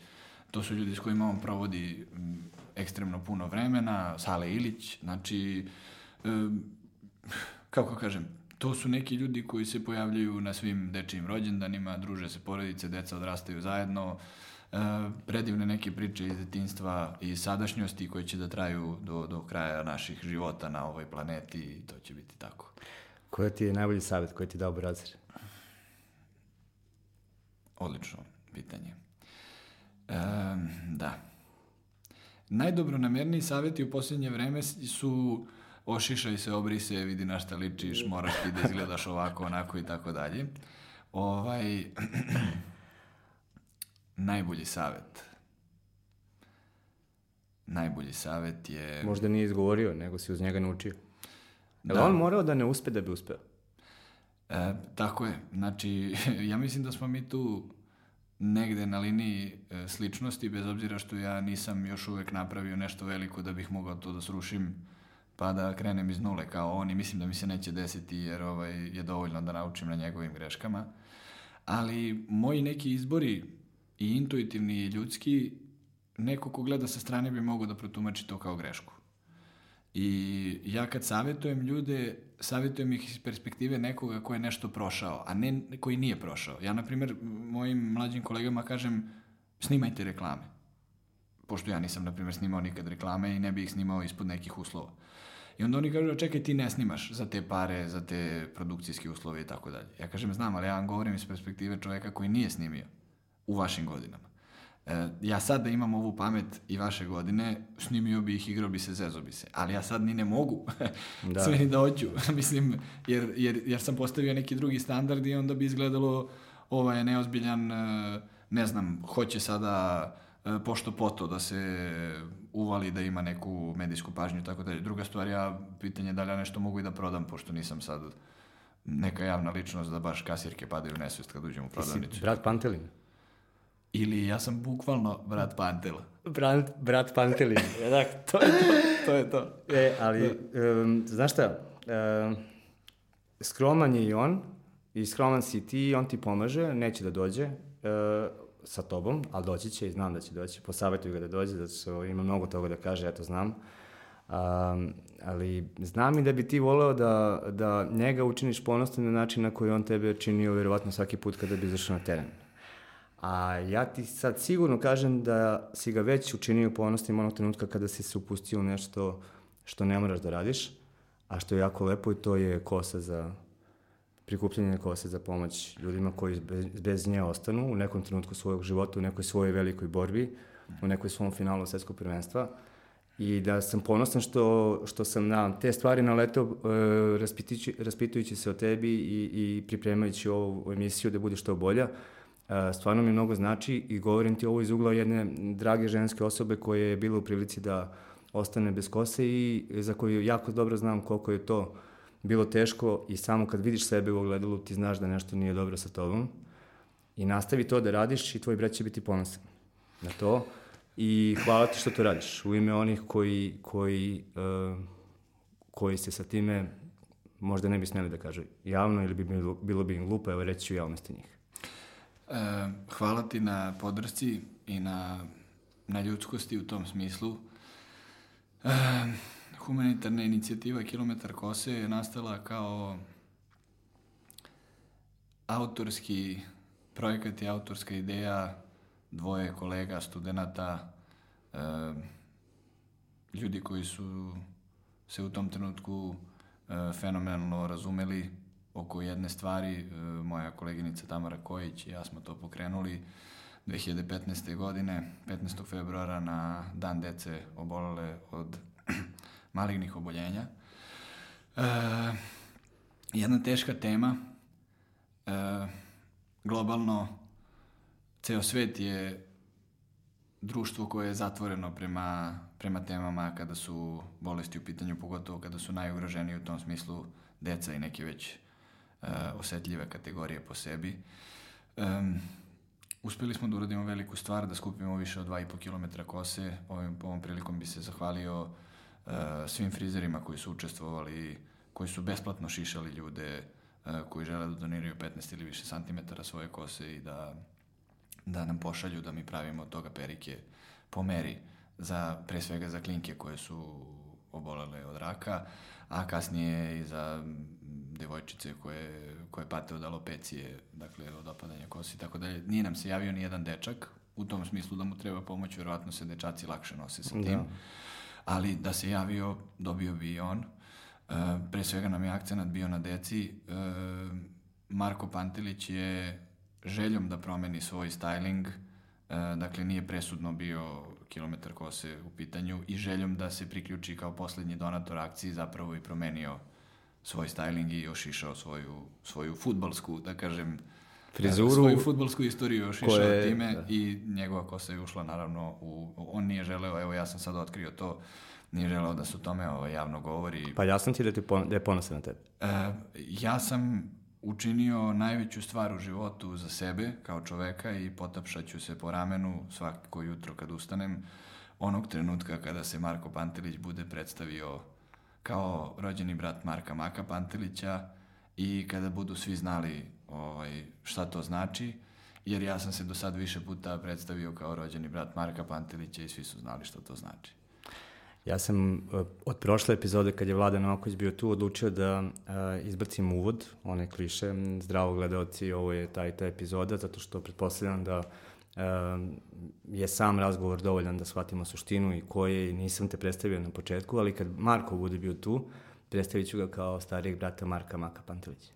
to su ljudi s kojima on provodi ekstremno puno vremena, Sale Ilić, znači, e, kako kažem, to su neki ljudi koji se pojavljaju na svim dečijim rođendanima, druže se porodice, deca odrastaju zajedno, e, predivne neke priče iz detinstva i sadašnjosti koje će da traju do, do kraja naših života na ovoj planeti i to će biti tako. Koji ti je najbolji savjet koji ti je dao Brazir? Odlično pitanje. E, da. Najdobronamerniji savjeti u posljednje vreme su ošišaj se, obri se, vidi na šta ličiš, moraš ti da izgledaš ovako, onako i tako dalje. Ovaj, [CLEARS THROAT] najbolji savjet. Najbolji savjet je... Možda nije izgovorio, nego si uz njega naučio. Da. Da. on morao da ne uspe da bi uspeo? E, tako je. Znači, [LAUGHS] ja mislim da smo mi tu negde na liniji e, sličnosti, bez obzira što ja nisam još uvek napravio nešto veliko da bih mogao to da srušim pa da krenem iz nule kao on i mislim da mi se neće desiti jer ovaj, je dovoljno da naučim na njegovim greškama. Ali moji neki izbori i intuitivni i ljudski, neko ko gleda sa strane bi mogao da protumači to kao grešku. I ja kad savjetujem ljude, savjetujem ih iz perspektive nekoga ko je nešto prošao, a ne koji nije prošao. Ja, na primjer, mojim mlađim kolegama kažem, snimajte reklame. Pošto ja nisam, na primjer, snimao nikad reklame i ne bih ih snimao ispod nekih uslova. I onda oni kažu, čekaj, ti ne snimaš za te pare, za te produkcijske uslove i tako dalje. Ja kažem, znam, ali ja vam govorim iz perspektive čoveka koji nije snimio u vašim godinama. E, ja sad da imam ovu pamet i vaše godine, snimio bi ih, igrao bi se, zezo bi se. Ali ja sad ni ne mogu. [LAUGHS] Da. Sve ni da hoću. [LAUGHS] Mislim, jer, jer, jer sam postavio neki drugi standard i onda bi izgledalo ovaj neozbiljan, e, ne znam, hoće sada e, pošto poto da se uvali da ima neku medijsku pažnju i tako dalje. Druga stvar, ja pitanje je da li ja nešto mogu i da prodam, pošto nisam sad neka javna ličnost da baš kasirke padaju u nesvest kad uđem u Ti prodavnicu. si brat Pantelin. Ili ja sam bukvalno brat Pantela. Brat, brat Pantelin. da, To je to, to je to. E, ali, em, znaš šta, em, skroman je i on, i skroman si ti, on ti pomaže, neće da dođe e, sa tobom, ali doći će i znam da će doći, posavjetuju ga da dođe, zato što ima mnogo toga da kaže, ja to znam. Um, ali znam i da bi ti voleo da, da njega učiniš ponosnim na način na koji on tebe činio verovatno svaki put kada bi izašao na teren. A ja ti sad sigurno kažem da si ga već učinio ponosnim onog trenutka kada si se upustio u nešto što ne moraš da radiš, a što je jako lepo i to je kosa za prikupljanje kose za pomoć ljudima koji bez, bez nje ostanu u nekom trenutku svojeg života, u nekoj svojoj velikoj borbi, u nekoj svom finalu svetskog prvenstva. I da sam ponosan što, što sam na te stvari naletao e, raspitujući, raspitujući se o tebi i, i pripremajući ovu emisiju da bude što bolja. E, stvarno mi mnogo znači i govorim ti ovo iz ugla jedne drage ženske osobe koja je bila u prilici da ostane bez kose i za koju jako dobro znam koliko je to bilo teško i samo kad vidiš sebe u ogledalu ti znaš da nešto nije dobro sa tobom. I nastavi to da radiš i tvoj brat će biti ponosan na to. I hvala ti što to radiš. U ime onih koji, koji, uh, koji se sa time možda ne bi smeli da kažu javno ili bi bilo, bilo bi im glupo, evo reći ću javnosti njih. E, hvala ti na podršci i na, na ljudskosti u tom smislu. E, humanitarna inicijativa Kilometar kose je nastala kao autorski projekat i autorska ideja dvoje kolega, studenta, e, ljudi koji su se u tom trenutku e, fenomenalno razumeli oko jedne stvari. E, moja koleginica Tamara Kojić i ja smo to pokrenuli 2015. godine, 15. februara na dan dece obolele od [CLEARS THROAT] malignih oboljenja. E, jedna teška tema, e, globalno ceo svet je društvo koje je zatvoreno prema, prema temama kada su bolesti u pitanju, pogotovo kada su najugroženiji u tom smislu deca i neke već osetljive kategorije po sebi. Um, uspeli smo da uradimo veliku stvar, da skupimo više od 2,5 km kose. Ovim, ovom prilikom bi se zahvalio uh, svim frizerima koji su učestvovali, koji su besplatno šišali ljude, uh, koji žele da doniraju 15 ili više santimetara svoje kose i da da nam pošalju da mi pravimo od toga perike po meri, za, pre svega za klinke koje su obolele od raka, a kasnije i za devojčice koje, koje pate od alopecije, dakle od opadanja kosi i tako dalje. Nije nam se javio ni jedan dečak, u tom smislu da mu treba pomoć, verovatno se dečaci lakše nose sa tim. Da. Ali da se javio, dobio bi i on. E, pre svega nam je akcenat bio na deci. E, Marko Pantelić je željom da promeni svoj styling, e, dakle nije presudno bio kilometar kose u pitanju i željom da se priključi kao poslednji donator akciji zapravo i promenio svoj styling i još išao svoju, svoju futbalsku, da kažem, frizuru. Svoju futbolsku istoriju još išao je, time da. i njegova kosa je ušla naravno u... On nije želeo, evo ja sam sad otkrio to, nije želeo da su tome ovo, javno govori. Pa jasno ti da, ti pon, da je ponosan na tebe. E, ja sam učinio najveću stvar u životu za sebe kao čoveka i potapšaću se po ramenu svako jutro kad ustanem onog trenutka kada se Marko Pantelić bude predstavio kao rođeni brat Marka Maka Pantelića i kada budu svi znali ovaj, šta to znači, jer ja sam se do sad više puta predstavio kao rođeni brat Marka Pantelića i svi su znali šta to znači. Ja sam e, od prošle epizode, kad je Vlada Novaković bio tu, odlučio da uh, izbacim uvod, one kliše, zdravo gledalci, ovo je ta i ta epizoda, zato što pretpostavljam da je sam razgovor dovoljan da shvatimo suštinu i ko je, i nisam te predstavio na početku, ali kad Marko bude bio tu, predstavit ću ga kao starijeg brata Marka Maka Pantelića.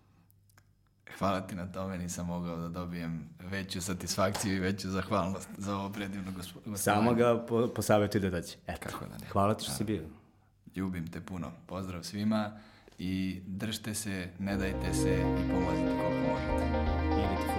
Hvala ti na tome, nisam mogao da dobijem veću satisfakciju i veću zahvalnost za ovo predivno gospodine. Samo ga po, posavjetuj da daće. Eto. Kako da ne. Hvala ti što si bio. Ljubim te puno. Pozdrav svima i držte se, ne dajte se i pomozite koliko možete. Idite